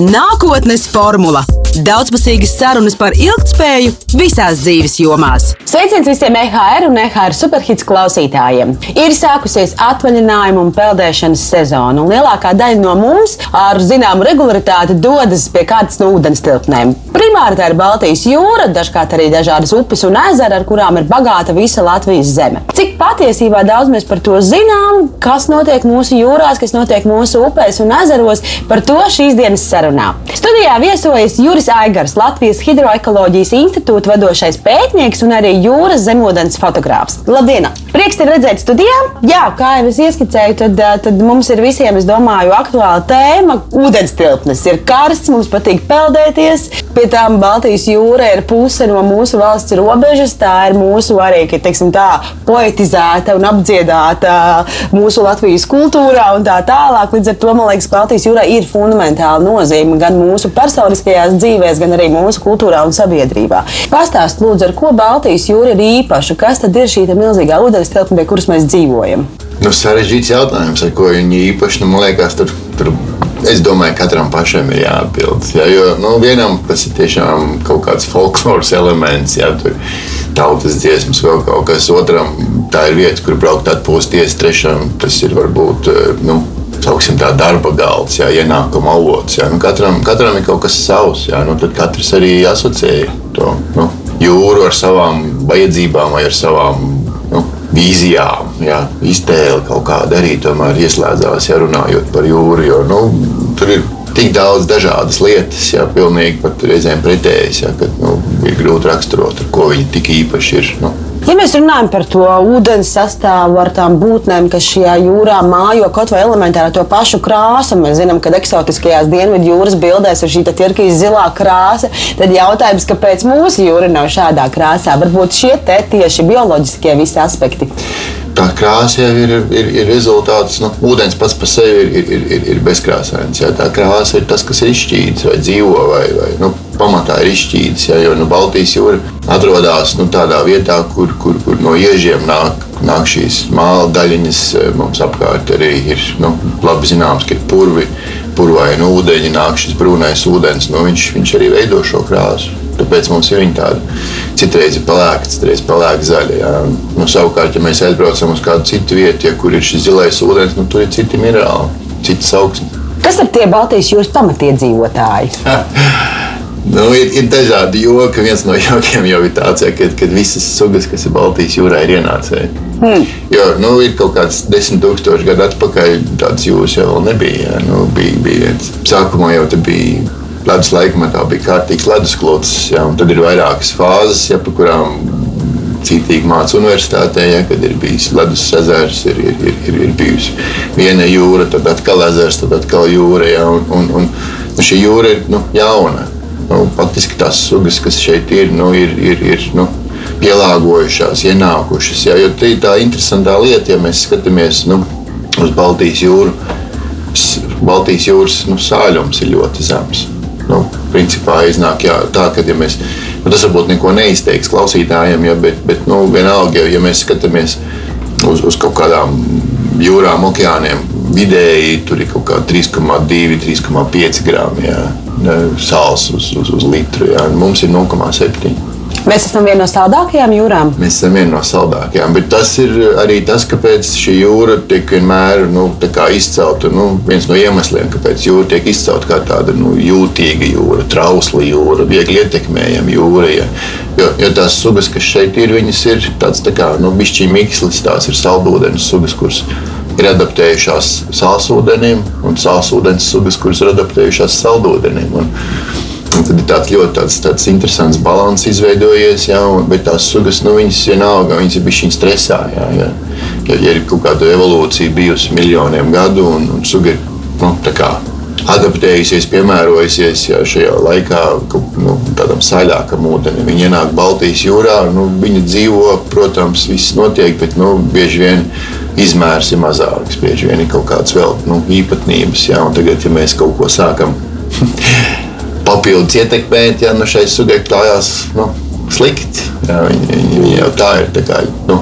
Nākotnes formula - daudzpusīgas sarunas par ilgspēju visās dzīves jomās. Sveiciens visiem EHR un EHR superhits klausītājiem! Ir sākusies atvaļinājuma un peldēšanas sezona, un lielākā daļa no mums ar zināmu regularitāti dodas pie kādas no ūdens tilpnēm. Primāri tā ir Baltijas jūra, dažkārt arī dažādas upes un ezeri, ar kurām ir bagāta visa Latvijas zeme. Cik patiesībā daudz mēs par to zinām, kas notiek mūsu jūrās, kas notiek mūsu upēs un ezeros, par to šīs dienas sarunā. Studijā viesojas Juris Aigars, Latvijas Hidroekoloģijas institūta vadošais pētnieks un arī jūras zemūdens fotogrāfs. Labdien! Prieks te redzēt studijā. Jā, kā jau es ieskicēju, tad, tad mums ir visiem, es domāju, aktuāla tēma - ūdens tilpnes. Ir karsts, mums patīk peldēties. Pie tām Baltijas jūra ir puse no mūsu valsts robežas. Tā ir mūsu arī, ka, teiksim, tā poetizēta un apdziedāta mūsu Latvijas kultūrā un tā tālāk. Līdz ar to man liekas, ka Baltijas jūrai ir fundamentāla nozīme gan mūsu personiskajās dzīvēs, gan arī mūsu kultūrā un sabiedrībā. Pastāst, lūdzu, ar ko Baltijas jūra ir īpaša? Kas tad ir šī milzīgā ūdens telpa, pie kuras mēs dzīvojam? Nu, sarežģīts jautājums, ar ko viņi īpaši, nu, man liekas, tur, tur es domāju, ka katram pašam ir jāatbild. Ja, jo nu, vienam tas ir tiešām kaut kāds folkloras elements, ja tur tautas dziesmas, vēl kaut kas otram. Tā ir vieta, kur braukt atpūsties, trešam tas ir varbūt. Nu, sauksim, tā darba galds, jā, ienākuma avots. Jā. Nu, katram, katram ir kaut kas savs. Jā. Nu, tad katrs arī asociē to nu, jūru ar savām vajadzībām vai ar savām nu, vīzijām. Jā. Iztēle kaut kāda arī tomēr ieslēdzās, ja runājot par jūru. Jo, nu, tur ir tik daudz dažādas lietas, jā, pilnīgi pat reizēm pretējas, jā, kad nu, ir grūti raksturot, ar ko viņi tik īpaši ir. Nu, Ja mēs runājam par to ūdens sastāvu ar tām būtnēm, kas šajā jūrā mājo kaut vai elementāri to pašu krāsu, mēs zinām, ka eksotiskajās dienvidu jūras bildēs ir šī tirkīs zilā krāsa, tad jautājums, kāpēc mūsu jūra nav šādā krāsā? Varbūt šie te tieši bioloģiskie visi aspekti tā krāsa jau ir, ir, ir rezultāts. Nu, ūdens pats par sevi ir, ir, ir, ir bezkrāsains. Jā. Tā krāsa ir tas, kas ir izšķīdis vai dzīvo. Vai, vai, nu, pamatā ir izšķīdis. Jā, jo nu, Baltijas jūra atrodas nu, tādā vietā, kur, kur, kur no iežiem nāk, nāk šīs māla daļiņas. Mums apkārt arī ir nu, labi zināms, ka ir purvi, purvaini ūdeņi, nāk šis brūnais ūdens. Nu, viņš, viņš arī veido šo krāsu. Tāpēc mums ir tāda citreiz pelēka, citreiz pelēka zaļa. Jā. Nu, savukārt, ja mēs aizbraucam uz kādu citu vietu, ja, kur ir šis zilais ūdens, nu, tur ir citi minerāli, citas augsnes. Kas ir tie Baltijas jūras pamatiedzīvotāji? Nu, ir, ir dažādi joki. Viens no jokiem jau ir tāds, ja, kad, kad visas sugas, kas ir Baltijas jūrā, ir ienācēji. Hmm. Jo nu, ir kaut kāds desmit tūkstoši gadu atpakaļ, tādas jūras jau nebija. Ja. Nu, bija, bija sākumā jau bija ledus laikmetā bija kārtīgs ledusklots, ja, un tad ir vairākas fāzes, ja, pa kurām cītīgi mācīja universitātē, ja, kad ir bijis ledus ezers, ir, ir, ir, ir, ir bijusi viena jūra, tad atkal ezers, tad atkal jūra. Ja, un, un, un, un šī jūra ir nu, jauna. Nu, faktiski tās sugas, kas šeit ir, nu, ir, ir, ir nu, pielāgojušās, ienākušas. Ja, jo tā ir tā interesantā lieta, ja mēs skatāmies nu, uz Baltijas jūru. Baltijas jūras nu, sāļums ir ļoti zems nu, principā iznāk jā, tā, ka ja mēs, nu, tas varbūt neko neizteiks klausītājiem, ja, bet, bet nu, vienalga, ja mēs skatāmies uz, uz kaut kādām jūrām, okeāniem, vidēji tur ir kaut kāda 3,2, 3,5 gramu sāls uz, uz, uz litru. Jā. Mums ir 0,7. Mēs esam viena no saldākajām jūrām. Mēs esam viena no saldākajām, bet tas ir arī tas, kāpēc šī jūra tiek vienmēr nu, izcelta. Nu, viens no iemesliem, kāpēc jūra tiek izcelta kā tāda nu, jūtīga jūra, trausla jūra, viegli ietekmējama jūra. Ja. Jo, jo tās sugas, kas šeit ir, viņas ir tādas tā kā nu, bišķīgi mikslis, tās ir saldūdens sugas, kuras ir adaptējušās sālsūdenim, un sālsūdens sugas, kuras ir adaptējušās saldūdenim. Un, Un tad ir tāds ļoti tāds, tāds interesants līdzsvars izveidojies, jā, un, bet tās sugas, nu, viņas vienalga, viņas ir bijušas stresā. Jā, jā. Ja, ja ir kaut kāda evolūcija bijusi miljoniem gadu, un, un suga ir nu, adaptējusies, piemērojusies ja, šajā laikā nu, tādam saļākam ūdenim. Viņi ienāk Baltijas jūrā, nu, viņi dzīvo, protams, viss notiek, bet nu, bieži vien izmērs ir mazāks, bieži vien ir kaut kādas vēl nu, īpatnības. Ja, tagad, ja mēs kaut ko sākam papildus ietekmēt, ja nu šai sugai klājās nu, slikti. Jā, viņi, viņi, jau tā ir tā kā, nu,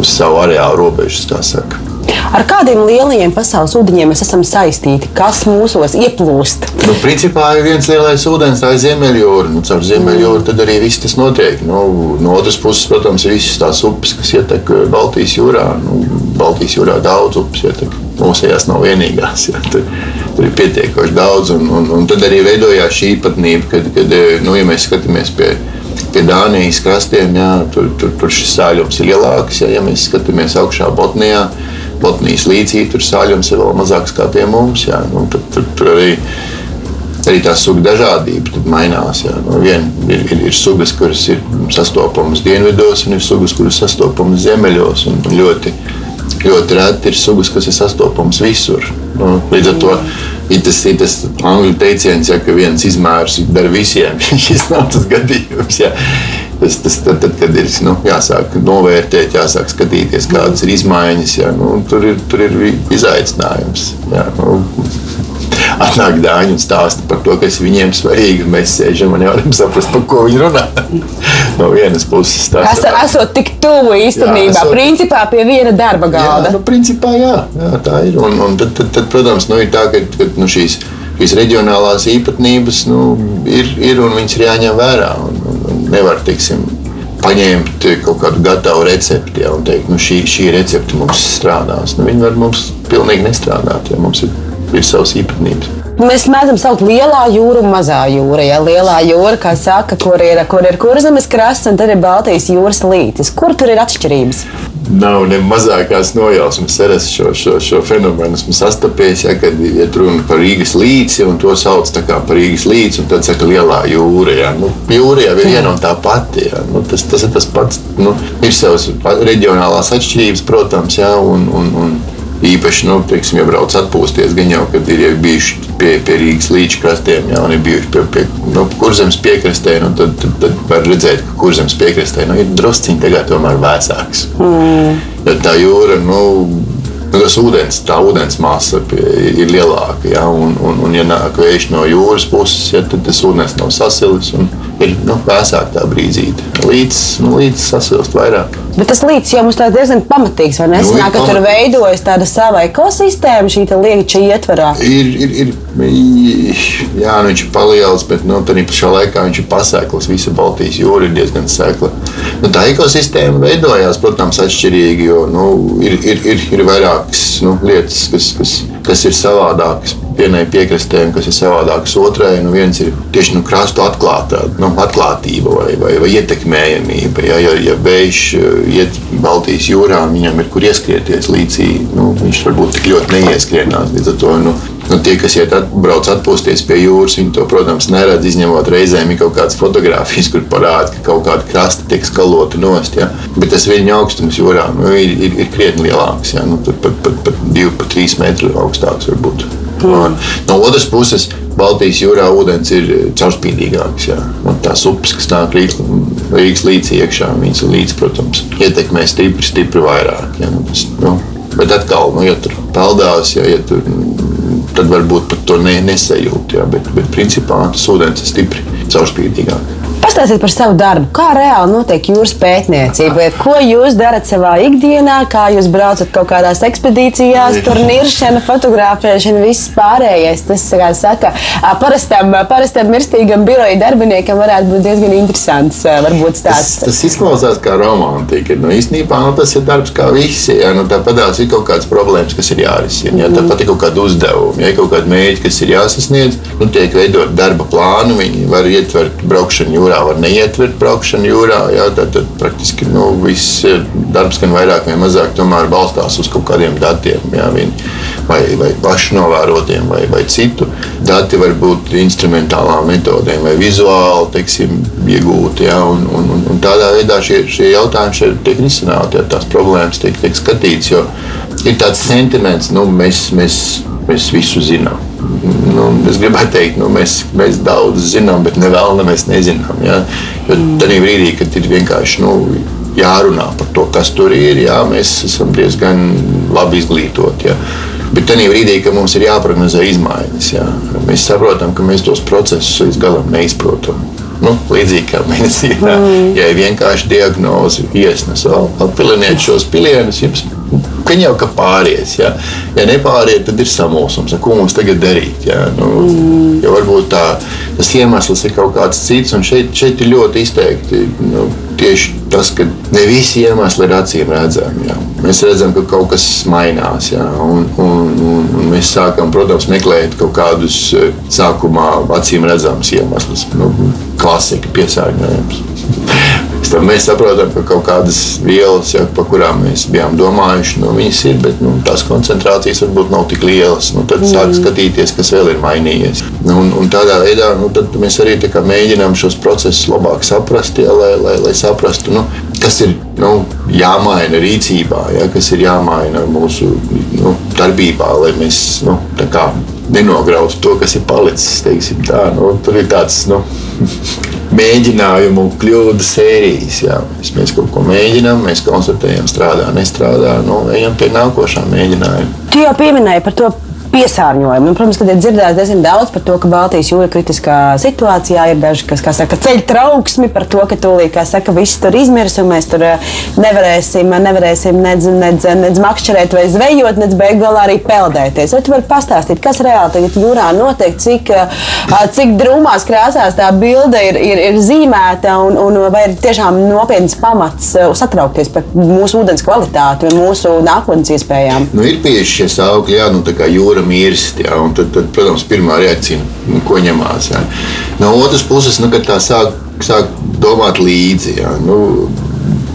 uz savu areālu robežas, kā saka. Ar kādiem lielajiem pasaules ūdeņiem mēs esam saistīti? Kas mūsos ieplūst? Nu, principā ir viens lielais ūdens, tā ir Ziemeļjūra. Nu, caur Ziemeļjūru tad arī viss tas notiek. Nu, no otras puses, protams, ir visas tās upes, kas ietek Baltijas jūrā. Nu, Baltijas jūrā daudz upes ietek. Mūsējās nav vienīgās. Ja, tur, tur ir pietiekoši daudz. Un, un, un tad arī veidojās šī īpatnība, kad, kad nu, ja mēs skatāmies pie pie Dānijas krastiem, jā, tur, tur, tur šis sāļums ir lielāks. Jā, ja mēs skatāmies augšā Botnijā, Latvijas līcī tur sāļums ir vēl mazāks kā pie mums. Jā, nu, tur, tur, tur arī, arī tā suga dažādība mainās. Jā. Nu, vien, ir, ir, ir sugas, kuras ir sastopamas dienvidos, un ir sugas, kuras sastopamas ziemeļos. Ļoti, ļoti reti ir sugas, kas ir sastopamas visur. Nu, līdz ar to ir tas, ir tas angļu teiciens, ja, ka viens izmērs der visiem. Šis nav tas gadījums. Jā. Tas, tas, tad, tad, kad ir nu, jāsāk novērtēt, jāsāk skatīties, kādas ir izmaiņas, jā, nu, tur, ir, tur ir izaicinājums. Jā, nu, Atnāk dāņi un stāsta par to, kas viņiem svarīgi. Mēs sēžam un nevaram saprast, par ko viņi runā. no vienas puses, tas ir. Esot tik tuvu īstenībā, jā, esot... principā pie viena darba galda. Jā, nu, principā, jā, jā tā ir. Un, un tad, tad, tad, protams, nu, ir tā, ka, ka nu, šīs šīs reģionālās īpatnības nu, ir, ir un viņas ir jāņem vērā. Un nevar, teiksim, paņemt kaut kādu gatavu recepti ja, un teikt, nu, šī, šī recepte mums strādās. Nu, viņa var mums pilnīgi nestrādāt, ja mums ir, ir savas īpatnības. Mēs mēdzam saukt lielā jūra un mazā jūra. Ja lielā jūra, kā saka, kur ir, kur ir kurzemes krasts, un tad ir Baltijas jūras līcis. Kur tur ir atšķirības? Nav ne mazākās nojausmas. Es šo, šo, šo fenomenu esmu sastapies, ja, kad ir runa par Rīgas līci, un to sauc par Rīgas līci, un tad saka lielā jūra. Ja. Nu, jūra jau ir viena un tā pati. Ja. Nu, tas, tas ir tas pats. Nu, ir savas reģionālās atšķirības, protams, ja, un, un, un īpaši, nu, teiksim, ja brauc atpūsties, gan jau, kad ir jau bijuši pie, pie Rīgas līča krastiem, jau ir bijuši pie, pie nu, kurzemes piekrastē, nu, tad, tad, tad var redzēt, ka kurzemes piekrastē nu, ir drusciņi tagad tomēr vēsāks. Mm. Ja tā jūra, nu, Nu, tas ūdens, tā ūdens masa ir lielāka. Ja, un, un, un, ja nāk vējš no jūras puses, ja, tad tas ūdens nav sasilis un ir nu, vēsāk tā brīdzīte. Līdz, nu, līdz sasilst vairāk. Bet tas līdz jau mums tā diezgan pamatīgs, vai ne? Sanāk, ka tur veidojas tāda sava ekosistēma šī lieka ietvarā. Ir, ir, ir, jā, nu, viņš ir palielināts, bet nu, tādā pašā laikā viņš ir pasēklis. Visa Baltijas jūra ir diezgan sēkla. Nu, tā ekosistēma veidojās, protams, atšķirīgi, jo nu, ir, ir, ir, ir vairākas nu, lietas, kas, kas, kas ir savādākas vienai piekrastē, un kas ir savādākas otrai. Nu, viens ir tieši nu, krastu atklātā, nu, atklātība vai, vai, vai ietekmējamība. Ja, ja, ja vējš eh, iet Baltijas jūrā, viņam ir kur ieskrieties līdzi, nu, viņš varbūt tik ļoti neieskrienās. Līdz ar to nu, Nu, tie, kas iet atbrauc atpūsties pie jūras, viņi to, protams, neredz. Izņemot reizēm ir kaut kādas fotogrāfijas, kur parāda, ka kaut kāda krasta tiek skalota nost. Ja? Bet tas viņa augstums jūrā nu, ir, ir, ir krietni lielāks. Ja? Nu, pat, pat, pat, pat 2-3 metru augstāks varbūt. Mm. No otras puses, Baltijas jūrā ūdens ir caurspīdīgāks. Jā. Un tās upes, kas nāk Rīgas līdzi iekšā, viņas līdzi, protams, ietekmē stipri, stipri vairāk. Jā. Nu, bet atkal, nu, ja tur peldās, ja, ja tur tad varbūt pat to ne, nesajūt. Jā, bet, bet principā tas ūdens ir stipri caurspīdīgāks. Pastāstiet par savu darbu. Kā reāli notiek jūras pētniecība? Ko jūs darat savā ikdienā, kā jūs braucat kaut kādās ekspedīcijās, tur niršana, fotografēšana, viss pārējais. Tas, kā saka, parastam, parastam mirstīgam biroja darbiniekam varētu būt diezgan interesants. Varbūt tas, tas izklausās kā romantika. Nu, īstenībā nu, tas ir darbs kā visi. Ja? Nu, Tāpat ir kaut kādas problēmas, kas ir jārisina. Ja? Mhm. Tāpat ir kaut kāda uzdevuma, ja ir kaut kāda mērķa, kas ir jāsasniedz. Nu, tiek veidot darba plānu, viņi var ietvert braukšanu jūrā jūrā var neietvert braukšanu jūrā. Jā, tad, tad praktiski nu, viss darbs gan vairāk vai mazāk balstās uz kaut kādiem datiem, jā, viņi, vai, vai pašu novērotiem, vai, vai citu. Dati var būt instrumentālām metodēm vai vizuāli teiksim, iegūti. Jā, un, un, un, un tādā veidā šie, šie jautājumi šeit tiek risināti, ja tās problēmas tiek, tiek skatītas. Ir tāds sentiments, nu, mēs, mēs, mēs visu zinām nu, es gribētu teikt, nu, mēs, mēs daudz zinām, bet ne vēl ne mēs nezinām. Ja? Jo tajā brīdī, kad ir vienkārši nu, jārunā par to, kas tur ir, jā, mēs esam diezgan labi izglītoti. Ja? Bet tajā brīdī, kad mums ir jāprognozē izmaiņas, jā, mēs saprotam, ka mēs tos procesus līdz galam neizprotam. Nu, līdzīgi kā medicīnā, mm. ja ir vienkārši diagnoze, iesnes, apviliniet šos pilienus, jums Viņa jau kā pāries. Ja, ja nepāriet, tad ir samulsums. Ko mums tagad darīt? Ja? Nu, mm. ja varbūt tā, tas iemesls ir kaut kāds cits, šeit, šeit ir ļoti izteikti nu, tieši tas, ka ne visi iemesli ir acīm redzami. Ja. Mēs redzam, ka kaut kas mainās, ja, un, un, un, un mēs sākam, protams, meklēt kaut kādus eh, sākumā acīm redzamus iemeslus. Nu, klasika, piesārņojums. Tad mēs saprotam, ka kaut kādas vielas, ja, par kurām mēs bijām domājuši, nu, viņas ir, bet nu, tās koncentrācijas varbūt nav tik lielas. Nu, tad mm. sāk skatīties, kas vēl ir mainījies. Nu, un, un tādā veidā nu, mēs arī mēģinām šos procesus labāk saprast, ja, lai, lai, lai saprastu, nu, kas ir nu, jāmaina rīcībā, ja, kas ir jāmaina mūsu nu, darbībā, lai mēs nu, nenograutu to, kas ir palicis. Tā, nu, tur ir tāds. Nu, mēģinājumu, kļūdu sērijas. Jā. Mēs, kaut ko mēģinām, mēs konstatējam, strādā, nestrādā. Nu, ejam pie nākošā mēģinājuma. Tu jau pieminēji par to piesārņojumu. Un, protams, ka ir dzirdēts diezgan daudz par to, ka Baltijas jūra kritiskā situācijā. Ir daži, kas saka, ceļ trauksmi par to, ka tūlīt, kā saka, viss tur izmirs un mēs tur eh, nevarēsim, nevarēsim nedz, nedz, nedz makšķerēt vai zvejot, nedz beig galā arī peldēties. Vai tu vari pastāstīt, kas reāli tagad jūrā notiek, cik, eh, cik drūmās krāsās tā bilde ir, ir, ir zīmēta un, un vai ir tiešām nopietns pamats eh, satraukties par mūsu ūdens kvalitāti un mūsu nākotnes iespējām? Nu, ir tieši šie saukļi, jā, nu, tā kā jūra kura mirst. Ja, tad, tad, protams, pirmā reakcija, nu, ko ņemās. Ja. No otras puses, nu, kad tā sāk, sāk domāt līdzi, ja, nu,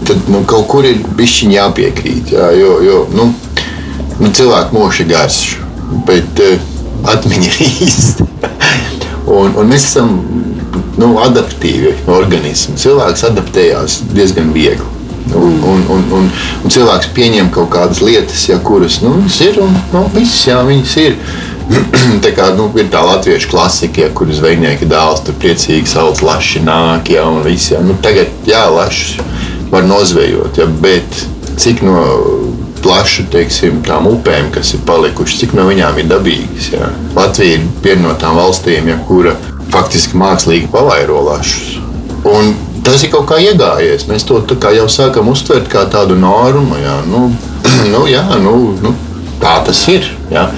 tad nu, kaut kur ir bijis jāpiekrīt. Ja, jo, jo nu, nu, cilvēku mūžs ir garš, bet uh, atmiņa ir īsta. un, un mēs esam nu, adaptīvi organismi. Cilvēks adaptējās diezgan viegli. Un, un, un, un, un cilvēks pieņem kaut kādas lietas, ja, kuras nu, ir un nu, visas, jā, viņas ir. tā kā nu, ir tā latviešu klasika, ja, kur zvejnieki dēls tur priecīgi sauc laši nāk, ja, un viss. Ja. Nu, tagad, jā, lašus var nozvejot, ja, bet cik no plašu teiksim, tām upēm, kas ir palikušas, cik no viņām ir dabīgas. Ja. Latvija ir viena no tām valstīm, ja, kura faktiski mākslīgi pavairo lašus. Un tas ir kaut kā iegājies. Mēs to jau sākam uztvert kā tādu normu. Jā, nu, nu, jā, nu, nu, tā tas ir. Jā.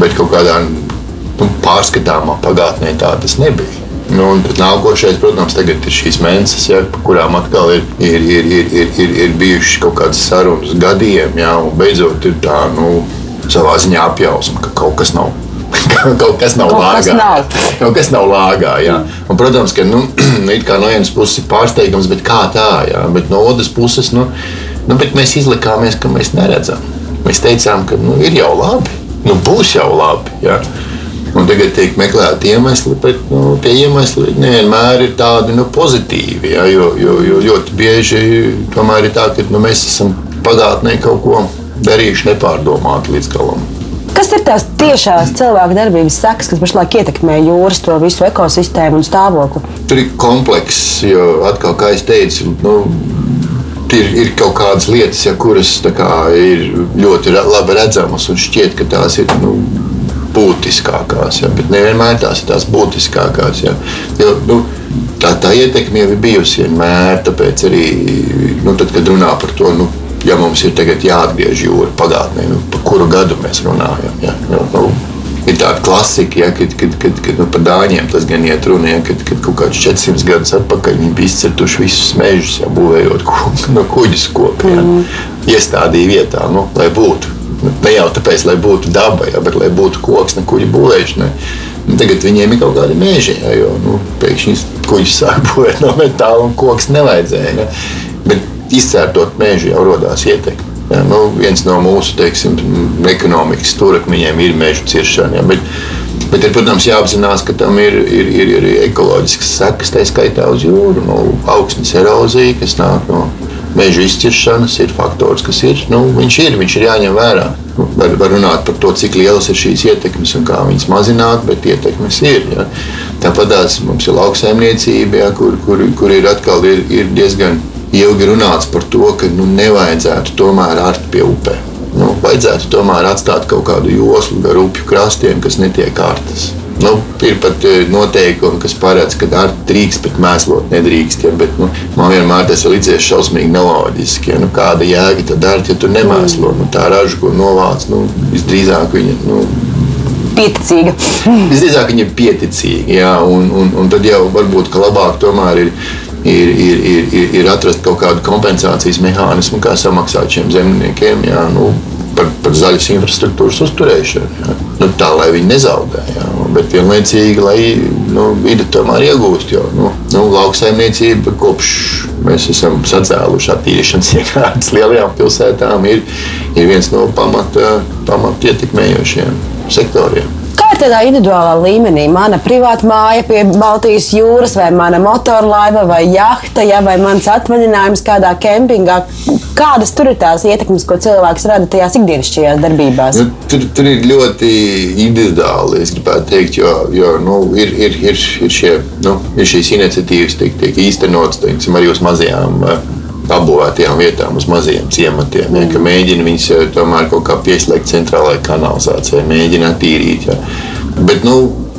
Bet kaut kādā nu, pārskatāmā pagātnē tā tas nebija. Nu, nākošais, protams, ir šīs mēnesis, ja, kurām atkal ir, ir, ir, ir, ir, ir, ir bijušas kaut kādas sarunas gadiem. Ja, beidzot, ir tā nu, savā ziņā apjausma, ka kaut kas nav kaut kas nav kaut lāgā. Kas nav. kaut kas nav lāgā. Un, protams, ka nu, no vienas puses ir pārsteigums, bet kā tā, jā. bet no otras puses nu, nu, mēs izlikāmies, ka mēs neredzam. Mēs teicām, ka nu, ir jau labi, nu, būs jau labi. Jā. Un tagad tiek meklēti iemesli, bet nu, tie iemesli nevienmēr ir tādi nu, pozitīvi. Ja, jo, jo, jo ļoti bieži tomēr ir tā, ka nu, mēs esam pagātnē kaut ko darījuši nepārdomāti līdz galam. Kas ir tās tiešās cilvēka darbības sekas, kas pašlaik ietekmē jūras to visu ekosistēmu un stāvokli? Tur ir komplekss, jo atkal, kā es teicu, nu, ir, ir kaut kādas lietas, ja, kuras kā, ir ļoti labi redzamas un šķiet, ka tās ir. Nu, būtiskākās, ja, bet nevienmēr tās ir tās būtiskākās. Ja. Jo, nu, tā, tā ietekme jau ir bijusi vienmēr, tāpēc arī, nu, tad, kad runā par to, nu, ja mums ir jāatgriež jūra pagātnē, nu, kuru gadu mēs runājam. Ja? Nu, nu, ir tāda klasika, ja, kad, kad, kad, kad nu, par dāņiem tas gan iet runa, ja, kad, kad kaut kāds 400 gadus atpakaļ viņi bija izcirtuši visus mežus, ja, būvējot ku, no kuģis kopu. Ja. Mm. Iestādīja vietā, nu, lai būtu. Ne jau tāpēc, lai būtu daba, ja, bet lai būtu koks, ne kuģi būvēšanai. Nu, tagad viņiem ir kaut kādi meži, ja, jo nu, pēkšņi kuģis sāk būvēt no metāla un koks nevajadzēja. Ja. Bet izcērtot mežu jau radās ietekme. Ja, nu, viens no mūsu teiksim, ekonomikas stūrakmeņiem ir meža ciršana. Ja, bet, bet ir, protams, jāapzinās, ka tam ir, ir, ir, ir ekoloģiskas sekas, tā skaitā uz jūru, nu, augstnes erozija, kas nāk no meža izciršanas, ir faktors, kas ir. Nu, viņš ir, viņš ir jāņem vērā. Nu, var, var runāt par to, cik lielas ir šīs ietekmes un kā viņas mazināt, bet ietekmes ir. Ja. Tāpat mums ir lauksaimniecība, ja, kur, kur, kur ir atkal ir, ir diezgan ilgi runāts par to, ka nu, nevajadzētu tomēr ārt pie upēm. Nu, vajadzētu tomēr atstāt kaut kādu joslu gar upju krastiem, kas netiek ārtas. Nu, ir pat eh, noteikumi, kas paredz, ka ar drīkst, bet mēslot nedrīkst. Ja, bet, nu, man vienmēr tas ir līdzies šausmīgi neloģiski. Ja, nu, kāda jēga tad ar, ja tu nemēslo? Nu, tā raža, ko novāc, nu, visdrīzāk viņa. Nu, Pieticīga. Visdrīzāk viņa ir pieticīga. Jā, un, un, un tad jau varbūt labāk tomēr ir ir, ir, ir, ir, ir atrast kaut kādu kompensācijas mehānismu, kā samaksāt šiem zemniekiem jā, nu, par, par zaļas infrastruktūras uzturēšanu. Jā. Nu, tā lai viņi nezaudē, jā. bet vienlaicīgi, lai nu, vide tomēr iegūst. Jo nu, nu, lauksaimniecība kopš mēs esam sacēluši attīrīšanas iekārtas lielajām pilsētām, ir, ir viens no pamata, pamata ietekmējošiem sektoriem tādā individuālā līmenī. Mana privāta māja pie Baltijas jūras, vai mana motorlaiva, vai jahta, ja, vai mans atvaļinājums kādā kempingā. Kādas tur ir tās ietekmes, ko cilvēks rada tajās ikdienišķajās darbībās? Nu, tur, tur ir ļoti individuāli, es gribētu teikt, jo, jo nu, ir, ir, ir, ir, šie, nu, ir šīs iniciatīvas tiek, tiek īstenotas arī uz mazajām. Uh, apbūvētajām vietām, uz maziem ciematiem. Ja, mēģina viņus tomēr kaut kā pieslēgt centrālajai kanalizācijai, mēģina attīrīt. Ja. Bet, nu,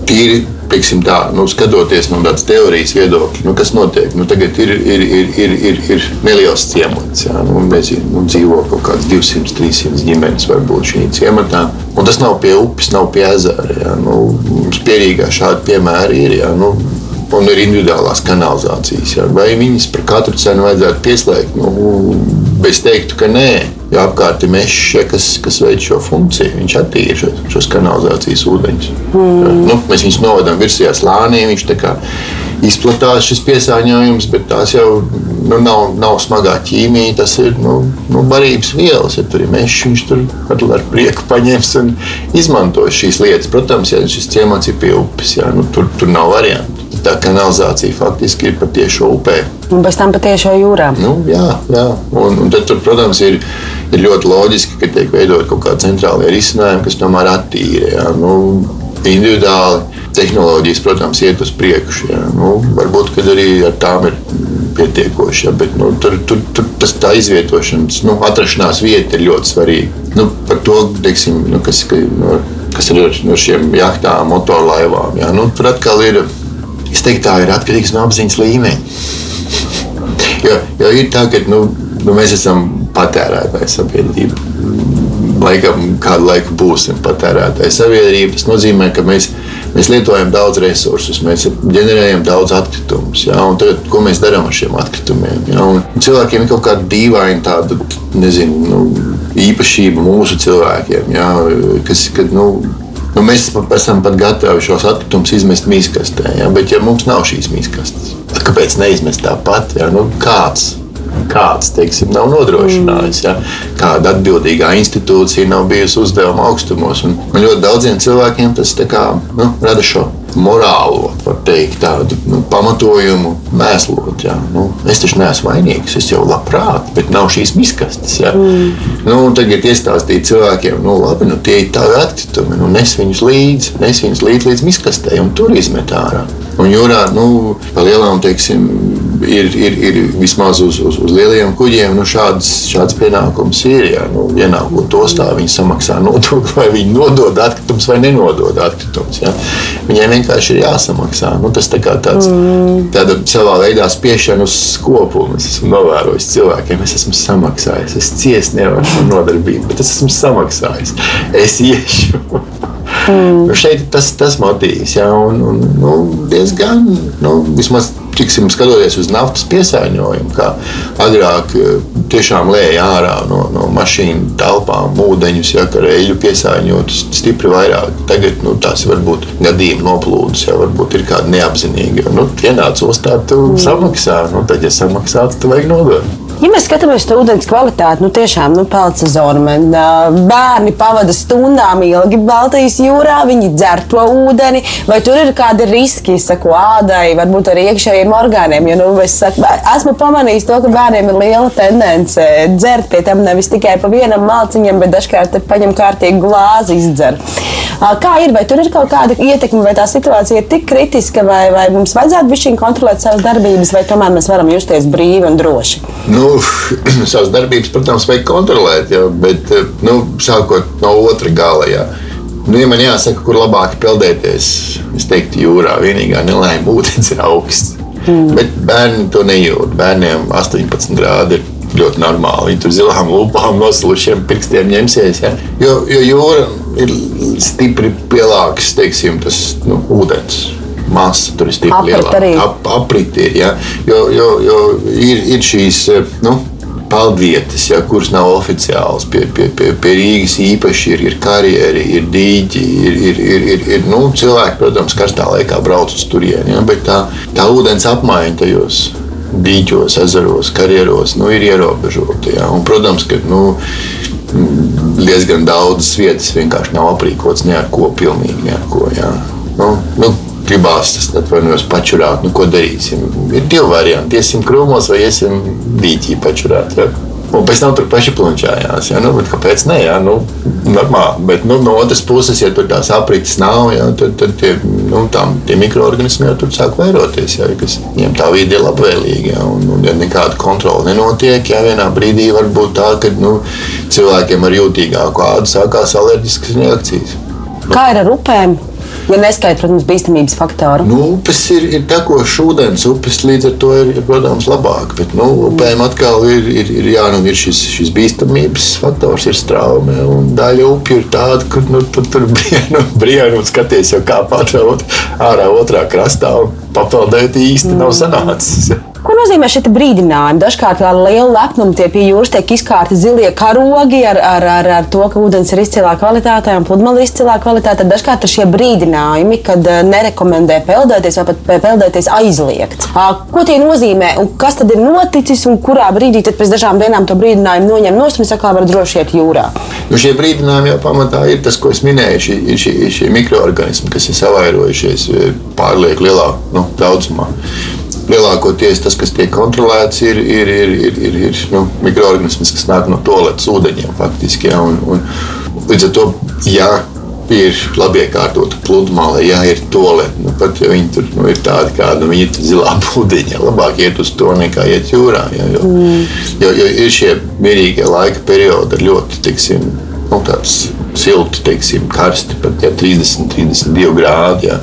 tīri teiksim, tā, nu, skatoties no tādas teorijas viedokļa, nu, kas notiek. Nu, tagad ir, ir, ir, ir, ir, ir neliels ciemats. Jā, nu, mēs nu, dzīvo kaut kādas 200, 300 ģimenes varbūt šī ciematā. Un tas nav pie upes, nav pie ezera. Jā, nu, mums pierīgā šādi piemēri ir. Jā, nu, un ir individuālās kanalizācijas. Ja? Vai viņas par katru cenu vajadzētu pieslēgt? Nu, es teiktu, ka nē. Jo apkārt ir mežs, ja, kas, kas veic šo funkciju. Viņš attīra šos, šos kanalizācijas ūdeņus. Mm. Ja? Nu, mēs viņus novadām virsjā slānī. Izplatās šis piesārņojums, bet tās jau nu, nav, nav smagā ķīmija. Tas ir nu, nu, barības vielas. Ja tur ir mežs, viņš tur ar, ar prieku paņems un izmantos šīs lietas. Protams, ja šis ciemats ir pie upes, ja, nu, tur, tur nav variantu tā kanalizācija faktiski ir patiešo upē. Un pēc tam patiešo jūrā. Nu, jā, jā. Un, un tad, tur, protams, ir, ir ļoti loģiski, ka tiek veidot kaut kādi centrālie risinājumi, kas tomēr attīra. Nu, individuāli tehnoloģijas, protams, iet uz priekšu. Jā. Nu, varbūt arī ar tām ir pietiekoši, jā, bet nu, tur, tur, tur tas tā izvietošanas, nu, atrašanās vieta ir ļoti svarīga. Nu, par to, teiksim, nu, kas, ka, nu, kas ir no šiem jachtām, motorlaivām. Jā. Nu, tur atkal ir Es teiktu, tā ir atkarīgs no apziņas līmeņa. Jo, jo ir tā, ka nu, nu, mēs esam patērētāji sabiedrība. Laikam kādu laiku būsim patērētāji sabiedrība. Tas nozīmē, ka mēs, mēs lietojam daudz resursus, mēs ģenerējam daudz atkritumus. Ja? Tagad, ko mēs darām ar šiem atkritumiem? Ja? Un cilvēkiem ir kaut kāda dīvaina tāda, nezinu, nu, īpašība mūsu cilvēkiem, ja? kas, kad, nu, Nu, mēs esam pat gatavi šos atkritumus izmest mīskastē, ja? bet ja mums nav šīs mīskastes, kāpēc neizmest tāpat? Ja? Nu, kāds kāds teiksim, nav nodrošinājis. Ja? Kāda atbildīgā institūcija nav bijusi uzdevuma augstumos. Un ļoti daudziem cilvēkiem tas kā, nu, rada šo morālo, var teikt, tādu nu, pamatojumu mēslot. Ja? Nu, es taču neesmu vainīgs, es jau labprāt, bet nav šīs miskastes. Ja? Mm. Nu, tagad iestāstīt cilvēkiem, nu, labi, nu, tie ir tavi atkritumi, nu, nes viņus līdzi, nes viņus līdz, līdz miskastei un tur izmet ārā. Un jūrā, nu, pa lielām, teiksim, ir, ir, ir vismaz uz, uz, uz lieliem kuģiem nu, šāds, šāds pienākums ir. Ja nu, ienākot ostā, viņi samaksā nodokli, vai viņi nodod atkritumus vai nenodod atkritumus. Ja. Viņiem vienkārši ir jāsamaksā. Nu, tas tā kā tāds mm. savā veidā spiešana uz skopumu. Es esmu novērojis cilvēkiem, es esmu samaksājis. Es ciestu nevaru šo nodarbību, bet es esmu samaksājis. Es iešu. Mm. Šeit tas, tas motīvs, ja, un, un nu, diezgan, nu, vismaz tiksim, skatoties uz naftas piesārņojumu, kā agrāk eh, tiešām lēja ārā no, no mašīnu telpām ūdeņus, ja ar eļļu piesārņot stipri vairāk. Tagad nu, tās var būt gadījumi noplūdes, ja varbūt ir kādi neapzinīgi. Nu, ienāc ostā, tu mm. samaksā, nu, tad, ja samaksā, tad vajag nodot. Ja mēs skatāmies uz ūdens kvalitāti, nu tiešām nu, pelna sezona. Bērni pavada stundām ilgi Baltijas jūrā, viņi dzer to ūdeni. Vai tur ir kādi riski, saku, ādai, varbūt arī iekšējiem orgāniem? Jo, nu, es saku, esmu pamanījis to, ka bērniem ir liela tendence dzert pie tam nevis tikai pa vienam malciņam, bet dažkārt paņem kārtīgi glāzi izdzer. Kā ir, vai tur ir kaut kāda ietekme, vai tā situācija ir tik kritiska, vai, vai mums vajadzētu bišķiņ kontrolēt savas darbības, vai tomēr mēs varam justies brīvi un droši? Nu, savas darbības, protams, vajag kontrolēt, jā, bet nu, sākot no otra gala. Jā. Nu, ja man jāsaka, kur labāk peldēties, es teiktu, jūrā vienīgā nelaime ūdens ir augsts. Mm. Bet bērni to nejūt. Bērniem 18 grādi ir ļoti normāli. Viņi tur zilām lupām, noslušiem pirkstiem ņemsies. Ja? Jo, jo jūra ir stipri lielāks, teiksim, tas nu, ūdens. Masa tur ir stipri lielāka. Ap, aprit ir, ja? jo, jo, jo ir, ir šīs. Nu, peldvietas, ja, kuras nav oficiālas. Pie, pie, pie, pie Rīgas īpaši ir, ir karjeri, ir dīķi, ir, ir, ir, ir, ir nu, cilvēki, protams, karstā laikā brauc uz turieni. Ja, bet tā, tā ūdens apmaiņa tajos dīķos, ezeros, karjeros nu, ir ierobežota. Ja, un, protams, ka nu, diezgan daudzas vietas vienkārši nav aprīkotas ne ar ko, pilnīgi ne ar ko. Ja. Nu, nu, gribās tas atvainojos pačurāt, nu ko darīsim. Ir divi varianti. Iesim krūmos vai iesim dīķī pačurāt. Ja? Un pēc tam tur paši plunčājās. Ja? Nu, kāpēc ne? Ja? Nu, normāli. Bet nu, no otras puses, ja tur tās aprites nav, ja? tad, tad tie, nu, tām, tie mikroorganismi jau tur sāk vairoties. Ja? Kas viņiem tā vide ir labvēlīga. Ja? Un, un ja nekāda kontrola nenotiek, ja vienā brīdī var būt tā, ka nu, cilvēkiem ar jūtīgāku ādu sākās alerģiskas reakcijas. Kā ir ar upēm? Ja neskaidrs, protams, bīstamības faktoru. Nu, upes ir, ir tekošs ūdens, upes līdz ar to ir, protams, labāk. Bet nu, upēm atkal ir, ir, ir, jā, nu, ir šis, šis bīstamības faktors, ir straume. Daļa upju ir tāda, kur nu, tu, tur brienu, brienu un skaties jau kā patraut ārā otrā krastā un papeldēt īsti mm. nav sanācis. Ko nozīmē šie brīdinājumi? Dažkārt ar lielu lepnumu tie pie jūras tiek izkārti zilie karogi ar, ar, ar, ar to, ka ūdens ir izcilā kvalitātē un pludmale ir izcilā kvalitātē. Dažkārt ir šie brīdinājumi, kad eh, nerekomendē peldēties vai pat peldēties aizliegts. Ko tie nozīmē un kas tad ir noticis un kurā brīdī tad pēc dažām dienām to brīdinājumu noņem no un saka, var droši iet jūrā? Nu, šie brīdinājumi jau pamatā ir tas, ko es minēju, šie, šie, šie mikroorganismi, kas ir savairojušies eh, pārlieku lielā nu, daudzumā lielākoties tas, kas tiek kontrolēts, ir, ir, ir, ir, ir, ir nu, mikroorganisms, kas nāk no toaletes ūdeņiem. Faktiski, ja, un, un, līdz ar to, ja ir labi iekārtota pludmale, ja ir toalete, nu, pat ja viņi tur nu, ir tādi, kādi nu, viņi ir zilā pudiņā, labāk iet uz to nekā iet jūrā. Ja, jo, mm. jo, jo ir šie mierīgie laika periodi ar ļoti, tiksim, nu, tāds silti, teiksim, karsti, pat ja 30, 32 grādi. Ja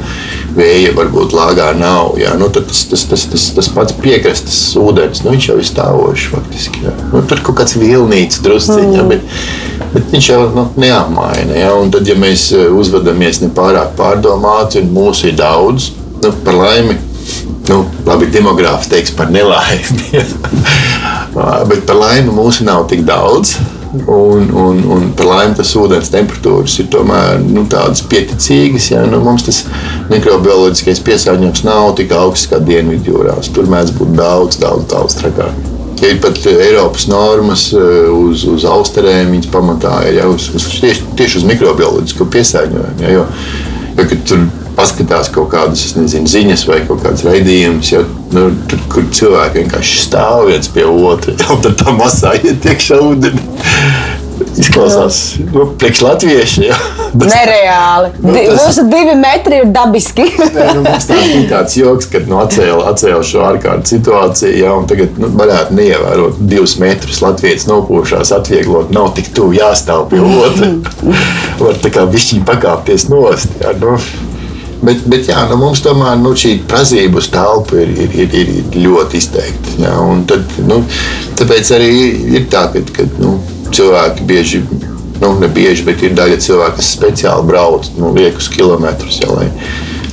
vēja varbūt lāgā nav. Jā, nu, tas, tas, tas, tas, tas pats piekrastes ūdens, nu, viņš jau ir stāvošs faktiski. Jā. Nu, tur kaut kāds vilnīts drusciņā, mm. bet, bet viņš jau nu, neapmaina. Jā, un tad, ja mēs eh, uzvedamies nepārāk pārdomāti un mūsu ir daudz, nu, par laimi. Nu, labi, demogrāfs teiks par nelaimi. bet par laimi mūsu nav tik daudz. Un, un, un par laimi tas ūdens temperatūras ir tomēr nu, tādas pieticīgas. Ja? Nu, mums tas mikrobioloģiskais piesārņojums nav tik augsts kā Dienvidjūrās. Tur mēdz būt daudz, daudz, daudz trakāk. Ja ir pat Eiropas normas eh, uz, uz austerēm, viņas pamatā ir jau uz, uz, tieši, tieši uz mikrobioloģisko piesārņojumu. Ja? Jo, jo, tur paskatās kaut kādas nezinu, ziņas vai kaut kādas raidījumus, nu, tur, kur cilvēki vienkārši stāv viens pie otra, un tad tā masā iet iekšā ūdeni. Izklausās, nu, priekš latvieši. Ja. Tas, Nereāli. Nu, tas, Mūsu divi metri ir dabiski. nē, nu, mums tā bija tāds joks, kad nu, atcēla, atcēla šo ārkārtas situāciju, ja, un tagad nu, varētu neievērot divus metrus. Latvijas nopūšās, atvieglot, nav tik tuvu jāstāv pie otra. Var tā kā višķiņi pakāpties nost. Ja, nu. Bet, bet jā, nu, mums tomēr nu, šī prazība uz telpu ir, ir, ir, ir ļoti izteikta. Jā, tad, nu, tāpēc arī ir tā, ka, ka nu, cilvēki bieži, nu, ne bieži, bet ir daļa cilvēku, kas speciāli brauc nu, liekus kilometrus. Jā, lai,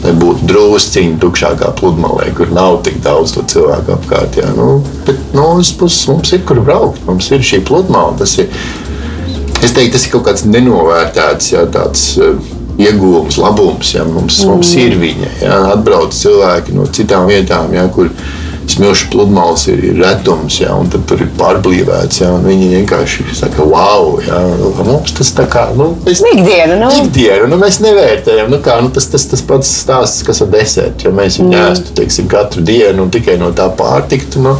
lai būtu drusciņi tukšākā pludmalē, kur nav tik daudz cilvēku apkārt. Jā. Nu, bet no otras puses mums ir kur braukt. Mums ir šī pludmale. Tas ir, es teiktu, tas ir kaut kāds nenovērtēts, jā, tāds iegūms, labums. Ja, mums, mm. mums ir viņa. Ja, atbrauc cilvēki no citām vietām, ja, kur smilšu pludmales ir, ir retums, ja, un tur ir pārblīvēts. Ja, viņi vienkārši saka, wow, ja, nu, mums tas tā kā nu, mēs, ikdiena, nu. ikdiena, nu, mēs nevērtējam. Nu, kā, nu, tas, tas, tas pats stāsts, kas ar desertu. Ja mēs viņu mm. ēstu teiksim, katru dienu un tikai no tā pārtiktu. Nu,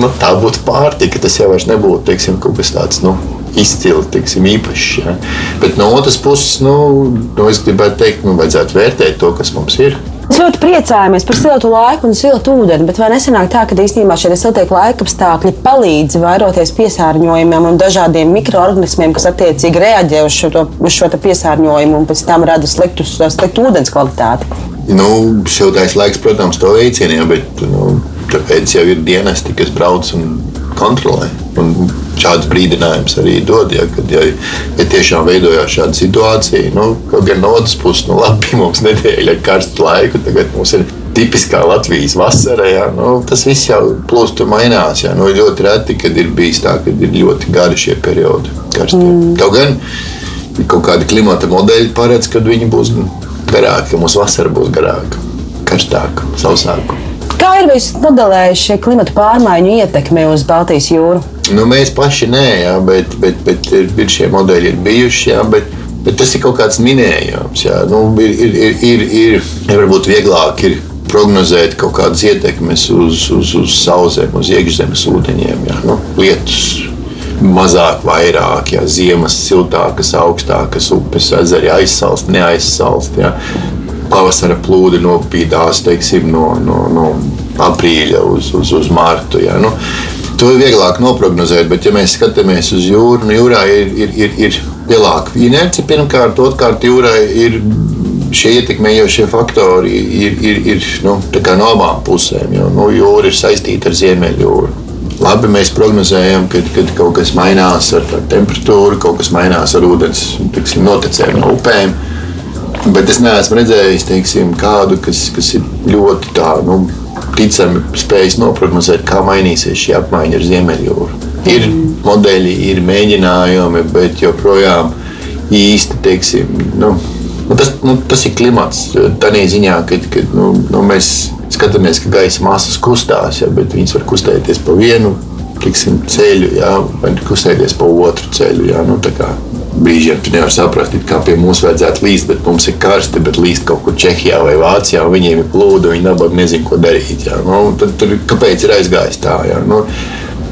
nu, tā būtu pārtika. Tas jau nebūtu teiksim, kaut kas tāds. Nu, izcili, teiksim, īpašs. Ja. Bet no otras puses, nu, nu, es gribētu teikt, nu, vajadzētu vērtēt to, kas mums ir. Mēs ļoti priecājamies par siltu laiku un siltu ūdeni, bet vai nesenāk tā, ka īstenībā šie siltie laika apstākļi palīdz vairoties piesārņojumiem un dažādiem mikroorganismiem, kas attiecīgi reaģē uz šo, to, uz šo piesārņojumu un pēc tam rada sliktu, sliktu ūdens kvalitāti? Nu, siltais laiks, protams, to veicina, bet nu, tāpēc jau ir dienesti, kas brauc un kontrolē. Un šāds brīdinājums arī dod, ja, kad ja, ja tiešām veidojās šāda situācija. Nu, kaut gan no otras puses, nu, labi, mums nedēļa ir karsta laika, tagad mums ir tipiskā Latvijas vasarā. Ja, nu, tas viss jau plūst un mainās. Ja, nu, ļoti reti, kad ir bijis tā, ka ir ļoti gari šie periodi. Karstie. Mm. Kaut gan kaut kādi klimata modeļi paredz, ka viņi būs garāki, ka mūsu vasara būs garāka, karstāka, sausāka. Kā ir bijis modelējuši šie klimata pārmaiņu ietekme uz Baltijas jūru? Nu, mēs paši nē, jā, bet, bet, bet ir, ir šie modeļi ir bijuši. Jā, bet, bet tas ir kaut kāds minējums. Jā. Nu, ir, ir, ir, ir, ir, varbūt vieglāk ir prognozēt kaut kādas ietekmes uz, uz, uz sausēm, uz iekšzemes ūdeņiem. Jā. Nu, lietus mazāk, vairāk, ja ziemas siltākas, augstākas upes, ezeri aizsalst, neaizsalst. Ja. Pavasara plūdi nopīdās teiksim, no, no, no aprīļa uz, uz, uz martu. Ja. Nu, To ir vieglāk noprognozēt, bet, ja mēs skatāmies uz jūru, nu, jūrā ir, ir, ir, ir lielāka inerce pirmkārt, otrkārt, jūrai ir šie ietekmējošie faktori ir, ir, ir nu, no abām pusēm. Jo nu, jūra ir saistīta ar Ziemeļjūru. Labi, mēs prognozējam, ka kaut kas mainās ar, ar temperatūru, kaut kas mainās ar ūdens tiksim, notekēm no upēm. Bet es neesmu redzējis teiksim, kādu, kas, kas ir ļoti tādu. Nu, ticami spējis noprognozēt, kā mainīsies šī apmaiņa ar Ziemeļjūru. Ir modeļi, ir mēģinājumi, bet joprojām īsti teiksim, nu, nu, tas, nu, tas ir klimats. Tādā ziņā, ka, ka nu, nu, mēs skatāmies, ka gaisa masas kustās, ja, bet viņas var kustēties pa vienu tiksim, ceļu, ja, vai kustēties pa otru ceļu. Ja, nu, brīžiem tu nevari saprast, kā pie mums vajadzētu līst, bet mums ir karsti, bet līst kaut kur Čehijā vai Vācijā, un viņiem ir plūdu, viņi nabaga nezina, ko darīt. Jā. Nu, tad, tur, kāpēc ir aizgājis tā? Jā. Nu,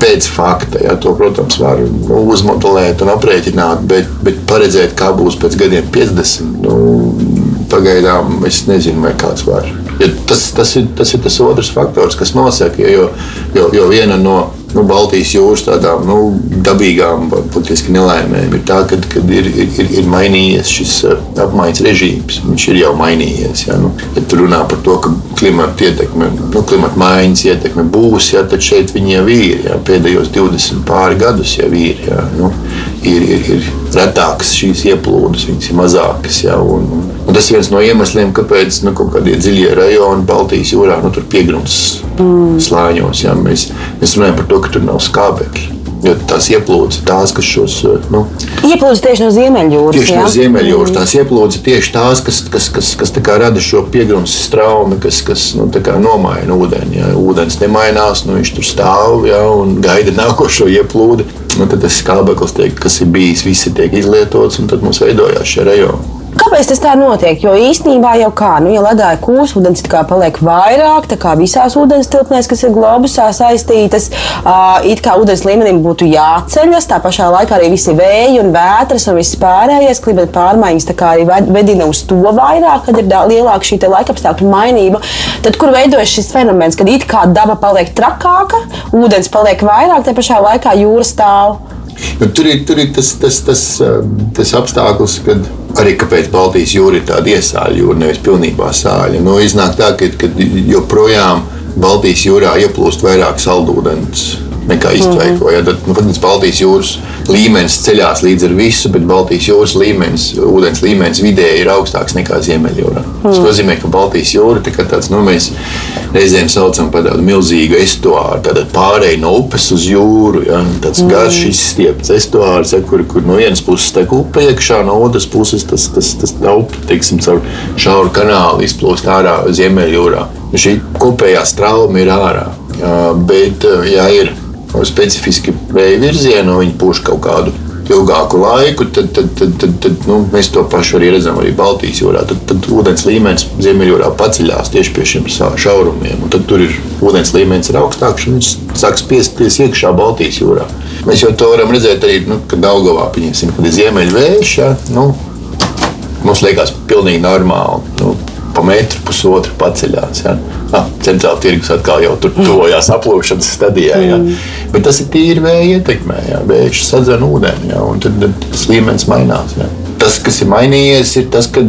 pēc fakta, jā, to, protams, var nu, uzmodelēt un aprēķināt, bet, bet paredzēt, kā būs pēc gadiem 50, nu, pagaidām es nezinu, vai kāds var. Ja tas, tas, ir, tas ir tas otrs faktors, kas nosaka, jo, jo, jo viena no nu, Baltijas jūras tādām nu, dabīgām, būtiski nelaimēm ir tā, ka ir, ir, ir mainījies šis uh, apmaiņas režīms. Viņš ir jau mainījies. Ja, nu, ja tur runā par to, ka klimata ietekme, nu, klimata maiņas ietekme būs, ja, tad šeit viņi jau ir. Ja, pēdējos 20 pāri gadus jau ir. Ja, nu, ir, ir, ir retākas šīs ieplūdes, viņas ir mazākas. Ja, un, un tas ir viens no iemesliem, kāpēc nu, kaut kādie dziļie rajoni Baltijas jūrā, nu, tur piegrunts mm. slāņos, ja, mēs, mēs runājam par to, ka tur nav skābekļi. Jo tās ieplūdes ir tās, kas šos. Nu, ieplūdes tieši no Ziemeļjūras. Tieši jā? no Ziemeļjūras. Mm. Tās ieplūdes ir tieši tās, kas, kas, kas, kas, kas rada šo piegrunts straumi, kas, kas nu, nomaina ūdeni. Ja. Ūdens nemainās, nu, viņš tur stāv ja, un gaida nākošo ieplūdi. Nu, tas skābeklis, tiek, kas ir bijis, visi tiek izlietots, un tad mums veidojās šie rajoni. Kāpēc tas tā notiek? Jo īstenībā jau kā, nu, ja ledāja kūs, ūdens paliek vairāk, tā kā visās ūdens tilpnēs, kas ir globusā saistītas, uh, it kā ūdens līmenim būtu jāceļas, tā pašā laikā arī visi vēji un vētras un viss pārējais klimata pārmaiņas arī vedina uz to vairāk, kad ir lielāka šī laikapstākļu mainība. Tad, kur veidojas šis fenomens, kad it kā daba paliek trakāka, ūdens paliek vairāk, tā pašā laikā jūra stāv. Nu, tur ir, tur ir tas, tas, tas, tas apstākļus, kad arī kāpēc Baltijas jūra ir tāda iesāļa jūra, nevis pilnībā sāļa. Nu, iznāk tā, ka joprojām Baltijas jūrā ieplūst vairāk saldūdens nekā iztveiko. Ja, tad, nu, protams, Baltijas jūras līmenis ceļās līdz ar visu, bet Baltijas jūras līmenis, ūdens līmenis vidēji ir augstāks nekā Ziemeļjūrā. Mm. Tas nozīmē, ka Baltijas jūra tā tāds, nu, mēs reizēm saucam par tādu milzīgu estuāru, tātad pārēju no upes uz jūru. Ja, tāds mm. garš izstiepts estuārs, ja, kur, kur no vienas puses tek upe iekšā, no otras puses tas, tas, tas, tas upe, teiksim, caur šauru kanālu izplūst ārā Ziemeļjūrā. Šī kopējā strauma ir ārā. Jā, bet, ja ir specifiski vēja virzienu, viņi pūš kaut kādu ilgāku laiku, tad, tad, tad, tad, tad nu, mēs to pašu arī redzam arī Baltijas jūrā. Tad, tad ūdens līmenis Ziemeļjūrā paceļās tieši pie šiem šaurumiem. Tad tur ir ūdens līmenis ir augstāks un viņš sāk spiesties iekšā Baltijas jūrā. Mēs jau to varam redzēt arī, nu, Daugavā, pieņemsim, kad ir ziemeļvējš, ja, nu, mums liekas pilnīgi normāli. Nu, pa metru, pusotru paceļās. Ja. Ah, centrāla tirgus atkal jau tur tuvojās aplūšanas stadijā. Ja. Mm. Bet tas ir tīri vēja ietekmē. Ja. Vējš sadzen ūdeni, ja, un tad, tad tas līmenis mainās. Ja. Tas, kas ir mainījies, ir tas, ka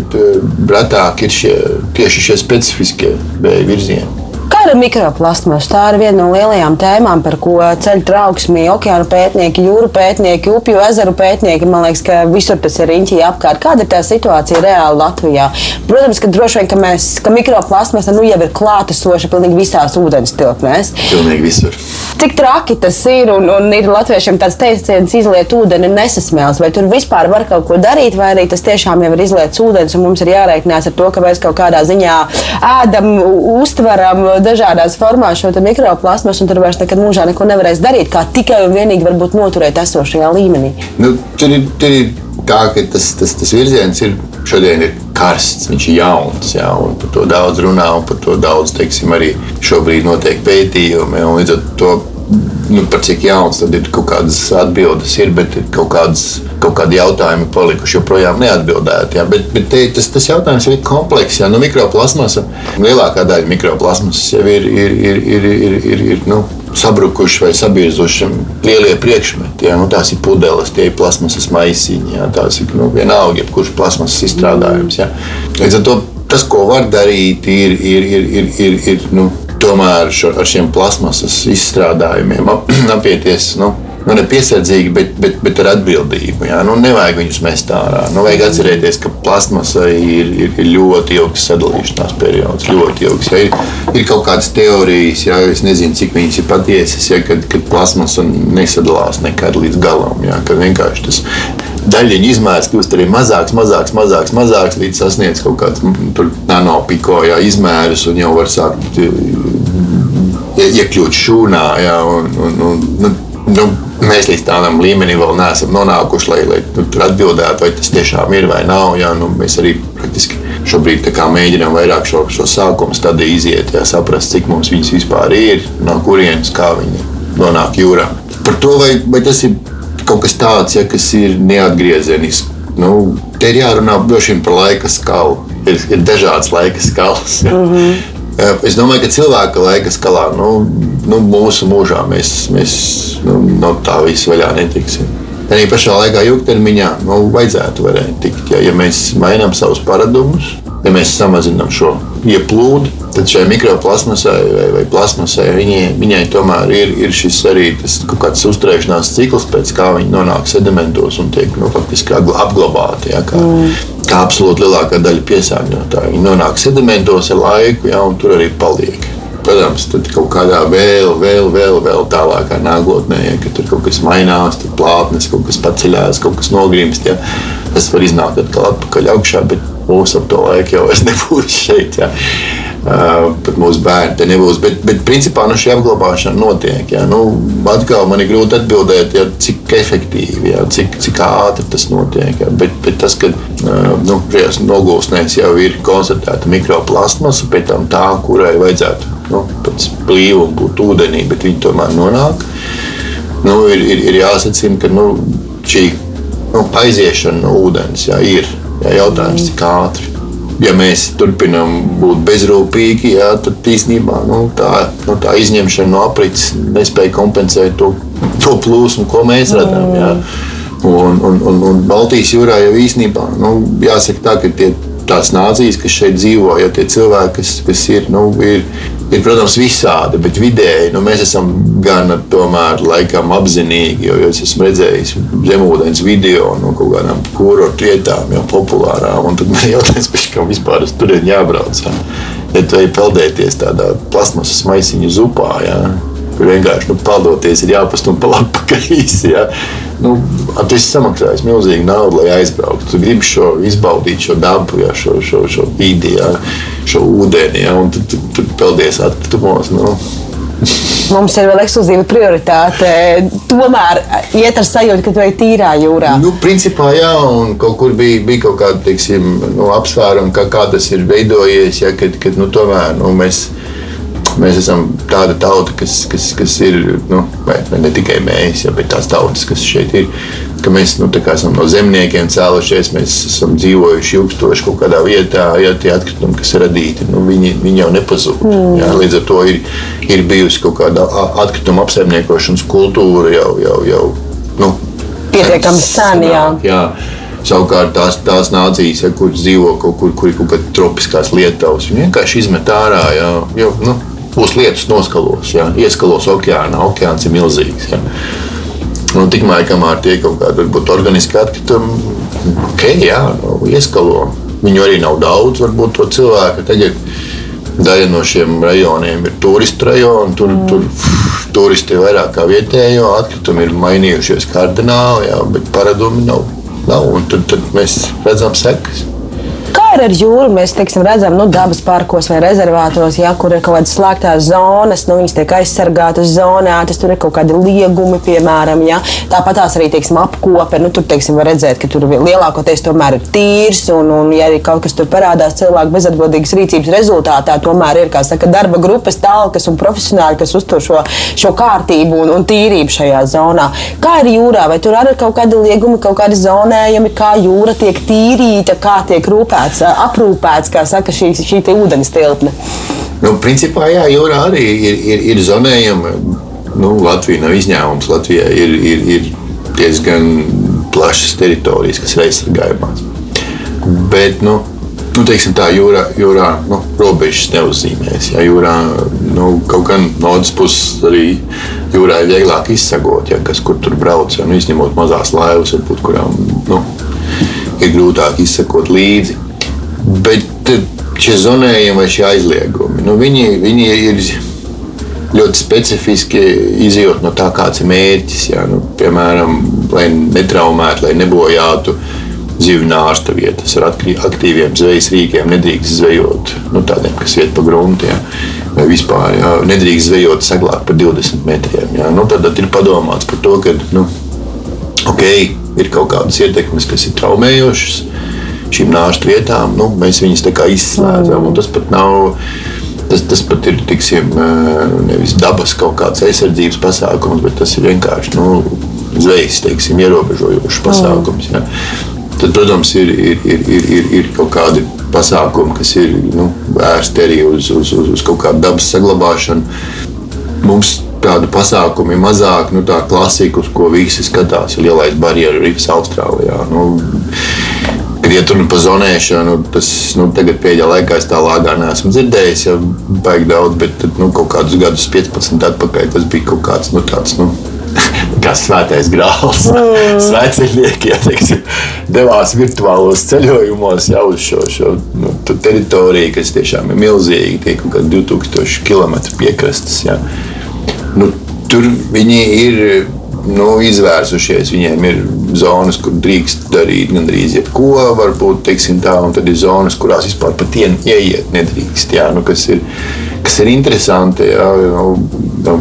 retāk ir šie, tieši šie specifiskie vēja virzieni. Ir mikroplasmas? Tā ir viena no lielajām tēmām, par ko ceļ trauksmī okeāna pētnieki, jūru pētnieki, upju ezeru pētnieki. Man liekas, ka visur tas ir riņķī apkārt. Kāda ir tā situācija reāli Latvijā? Protams, ka droši vien, ka, mēs, ka mikroplasmas nu, jau ir klātesoša pilnīgi visās ūdens tilpnēs. Pilnīgi visur. Cik traki tas ir un, un ir latviešiem tāds teiciens, izliet ūdeni nesasmēls. Vai tur vispār var kaut ko darīt, vai arī tas tiešām jau ir izlietas ūdens un mums ir jārēķinās ar to, ka mēs kaut kādā ziņā ēdam, uztveram dažādās formās šo mikroplasmas, un tur vairs nekad mūžā neko nevarēs darīt, kā tikai un vienīgi varbūt noturēt esošajā līmenī. Nu, tur, ir, tur ir tā, ka tas, tas, tas virziens ir šodien ir karsts, viņš ir jauns, jā, un par to daudz runā, un par to daudz, teiksim, arī šobrīd notiek pētījumi, un līdz ar to nu, par cik jauns tad ir kaut kādas atbildes, ir, bet ir kaut, kādas, kaut kādi jautājumi palikuši joprojām neatbildēti. Jā. Bet, bet te, tas, tas jautājums ir komplekss. Jā. Nu, mikroplasmasa, lielākā daļa mikroplasmasas jau ir, ir, ir, ir, ir, ir, ir nu, sabrukuši vai sabiezuši lielie priekšmeti. Jā. Nu, tās ir pudeles, tie ir plasmasas maisiņi, jā. tās ir nu, vienalga, jebkurš plasmasas izstrādājums. Jā. Līdz ar to tas, ko var darīt, ir, ir, ir, ir, ir, ir nu, tomēr šo, ar šiem plasmasas izstrādājumiem apieties. Nu, nu, ne piesardzīgi, bet, bet, bet ar atbildību. Jā. Nu, nevajag viņus mest ārā. Nu, vajag atcerēties, ka plasmasa ir, ir, ir ļoti ilgs sadalīšanās periods. Ļoti ilgs. Jā. Ir, ir kaut kādas teorijas, jā, es nezinu, cik viņas ir patiesas, ja, kad, kad plasmasa nesadalās nekad līdz galam. Jā, kad vienkārši tas daļiņu izmērs kļūst arī mazāks, mazāks, mazāks, mazāks līdz sasniedz kaut kādu nanopiko jā, izmērus un jau var sākt iekļūt šūnā. Jā, un, un, un, nu, nu, mēs līdz tādam līmenim vēl neesam nonākuši, lai, lai nu, atbildētu, vai tas tiešām ir vai nav. Jā, nu, mēs arī praktiski šobrīd mēģinām vairāk šo, šo sākuma stadiju iziet, jā, saprast, cik mums viņas vispār ir, no kurienes, kā viņi nonāk jūrā. Par to, vai, vai tas ir kaut kas tāds, ja, kas ir neatgriezenisks. Nu, te ir jārunā par laika skalu. Ir, ir dažādas laika skalas. Ja. Mm -hmm. Es domāju, ka cilvēka laika skalā nu, nu, mūsu mūžā mēs, mēs nu, no tā visa vaļā netiksim. Arī pašā laikā, ilgtermiņā, nu, vajadzētu varēt tikt. Ja, ja mēs mainām savus paradumus, ja mēs samazinām šo ieplūdu, tad šai mikroplasmasai vai, vai plasmasai viņai, viņai tomēr ir, ir šis arī tas kaut kāds uzturēšanās cikls, pēc kā viņi nonāk sedimentos un tiek nu, faktiski apglabāti. Ja, kā, mm. kā absolūti lielākā daļa piesārņotāju. Viņi nonāk sedimentos ar laiku, ja, un tur arī paliek. Protams, tad kaut kādā vēl, vēl, vēl, vēl tālākā nākotnē, ja, kad tur kaut kas mainās, tad plātnes kaut kas paceļās, kaut kas nogrimst. Ja. Tas var iznākt atkal atpakaļ augšā, bet mūsu ap to laiku jau nebūs šeit. Ja. Uh, pat mūsu bērni te nebūs. Bet, bet principā nu, šī apglabāšana notiek. Ja. Nu, atkal man ir grūti atbildēt, ja, cik efektīvi, ja, cik, cik ātri tas notiek. Ja. Bet, bet tas, ka uh, nu, šajās nogulsnēs jau ir konstatēta mikroplastmasa, pēc tam tā, kurai vajadzētu nu, pēc blīvuma būt ūdenī, bet viņi tomēr nonāk. Nu, ir, ir, ir jāsacina, ka nu, šī nu, aiziešana no ūdens jā, ir jā, jautājums, cik ātri ja mēs turpinām būt bezrūpīgi, jā, tad īstenībā nu, tā, nu, tā izņemšana no aprits nespēja kompensēt to, to plūsmu, ko mēs redzam. Jā. Un, un, un, un Baltijas jūrā jau īstenībā nu, jāsaka tā, ka tie tās nācijas, kas šeit dzīvo, ja tie cilvēki, kas, kas ir, nu, ir, ir, protams, visādi, bet vidēji nu, mēs esam gan tomēr laikam apzinīgi, jo, jo es esmu redzējis zemūdens video no kaut kādām kurortu vietām, jau populārām, un tad man jautājums, kam vispār uz turieni jābrauc. Ja? Tu ej peldēties tādā plasmasas maisiņu zupā, ja? Kur vienkārši nu, peldoties ir jāpastum pa labi pakaļ īsi. Ja? nu, tu esi samaksājis milzīgu naudu, lai aizbrauktu. Tu gribi šo izbaudīt, šo dabu, jā, šo, šo, šo vidi, jā, šo ūdeni, jā, un tu, tu, tu peldies atkritumos. Nu. Mums ir vēl ekskluzīva prioritāte. Tomēr iet ar sajūtu, ka tu ej tīrā jūrā. Nu, principā, jā, un kaut kur bija, bija kaut kāda teiksim, nu, apsvēruma, kā, kā tas ir veidojies. Ja, kad, kad, nu, tomēr, nu, mēs, Mēs esam tāda tauta, kas, kas, kas ir, nu, vai, ne tikai mēs, ja, bet tās tautas, kas šeit ir, ka mēs nu, esam no zemniekiem cēlušies, mēs esam dzīvojuši ilgstoši kaut kādā vietā, ja tie atkritumi, kas ir radīti, nu, viņi, viņi jau nepazūd. Mm. Jā, līdz ar to ir, ir bijusi kaut kāda atkrituma apsaimniekošanas kultūra jau. jau, jau nu, Pietiekami sen, jā. jā. Savukārt tās, tās nācijas, ja, kuras dzīvo kaut kur, kur ir kaut kāda tropiskās viņi vienkārši izmet ārā. Jā, jo, nu, būs lietus noskalos, jā, ieskalos okeānā. Okeāns ir milzīgs. Jā. Nu, tikmēr, kamēr tie kaut kādi varbūt organiski atkritumi, ok, jā, nu, ieskalo. Viņu arī nav daudz, varbūt to cilvēku. Tagad daļa no šiem rajoniem ir turistu rajoni. Tur, mm. tur pff, turisti ir vairāk kā vietējo, atkritumi ir mainījušies kardināli, jā, bet paradumi nav. nav tad, tad mēs redzam sekas ir ar jūru? Mēs teiksim, redzam, nu, dabas parkos vai rezervātos, ja, kur ir kaut kādas slēgtās zonas, nu, viņas tiek aizsargātas zonētas, tur ir kaut kādi liegumi, piemēram. Ja. Tāpat tās arī teiksim, apkope. Nu, tur teiksim, var redzēt, ka tur lielākoties tomēr ir tīrs, un, un ja arī kaut kas tur parādās cilvēku bezatbildīgas rīcības rezultātā, tomēr ir saka, darba grupas, talkas un profesionāļi, kas uztur šo, šo kārtību un, un tīrību šajā zonā. Kā ir jūrā? Vai tur arī ir kaut kādi liegumi, kaut kādi zonējumi, kā jūra tiek tīrīta, kā tiek rūpēts aprūpēts, kā saka, šī, šī ūdens tilpne? Nu, principā, jā, jūrā arī ir, ir, ir zonējama. Nu, Latvija nav izņēmums. Latvijā ir, ir, ir diezgan plašas teritorijas, kas ir aizsargājumās. Bet, nu, nu, teiksim, tā jūrā, jūrā nu, robežas neuzzīmēs. Ja, jūrā nu, kaut gan no otras puses arī jūrā ir vieglāk izsagot, ja, kas kur tur brauc. Ja, nu, izņemot mazās laivas, varbūt, kurām nu, ir grūtāk izsekot līdzi. Bet eh, šie zonējumi vai šie aizliegumi, nu, viņi, viņi ir ļoti specifiski izjūt no tā, kāds ir mērķis. Jā, nu, piemēram, lai netraumētu, lai nebojātu zivju nārsta vietas ar aktīviem zvejas rīkiem, nedrīkst zvejot nu, tādiem, kas iet pa grunti. Jā. Vai vispār jā, nedrīkst zvejot seglāk par 20 metriem. Jā. Nu, tad, tad ir padomāts par to, ka nu, okay, ir kaut kādas ietekmes, kas ir traumējošas šīm nāšu vietām, nu, mēs viņus izslēdzam. Tas pat nav. Tas, tas pat ir tiksim, nevis dabas kaut kāds aizsardzības pasākums, bet tas ir vienkārši nu, zvejas teiksim, ierobežojošs pasākums. Ja. Tad, protams, ir, ir, ir, ir, ir, ir kaut kādi pasākumi, kas ir nu, vērsti arī uz, uz, uz, uz kaut kādu dabas saglabāšanu. Mums tādu pasākumu ir mazāk, nu, tā klasika, uz ko visi skatās, ir lielais barjeru rifs Austrālijā. Nu, ja tur nu tas nu, tagad pēdējā laikā es tā lāgā neesmu dzirdējis, jau baigi daudz, bet nu, kaut kādus gadus 15 atpakaļ tas bija kaut kāds nu, tāds. Nu, Kā svētais grāls, svētceļnieki ja, teiksim, devās virtuālos ceļojumos jau uz šo, šo nu, teritoriju, kas tiešām ir milzīga, tie kaut kādi 2000 km piekrastes. Ja. Nu, tur viņi ir nu, izvērsušies. Viņiem ir zonas, kur drīkst darīt gandrīz jebko, varbūt teiksim, tā, un tad ir zonas, kurās vispār pat ieiet nedrīkst. Jā, nu, kas, ir, kas ir interesanti. Jā, nu, nu,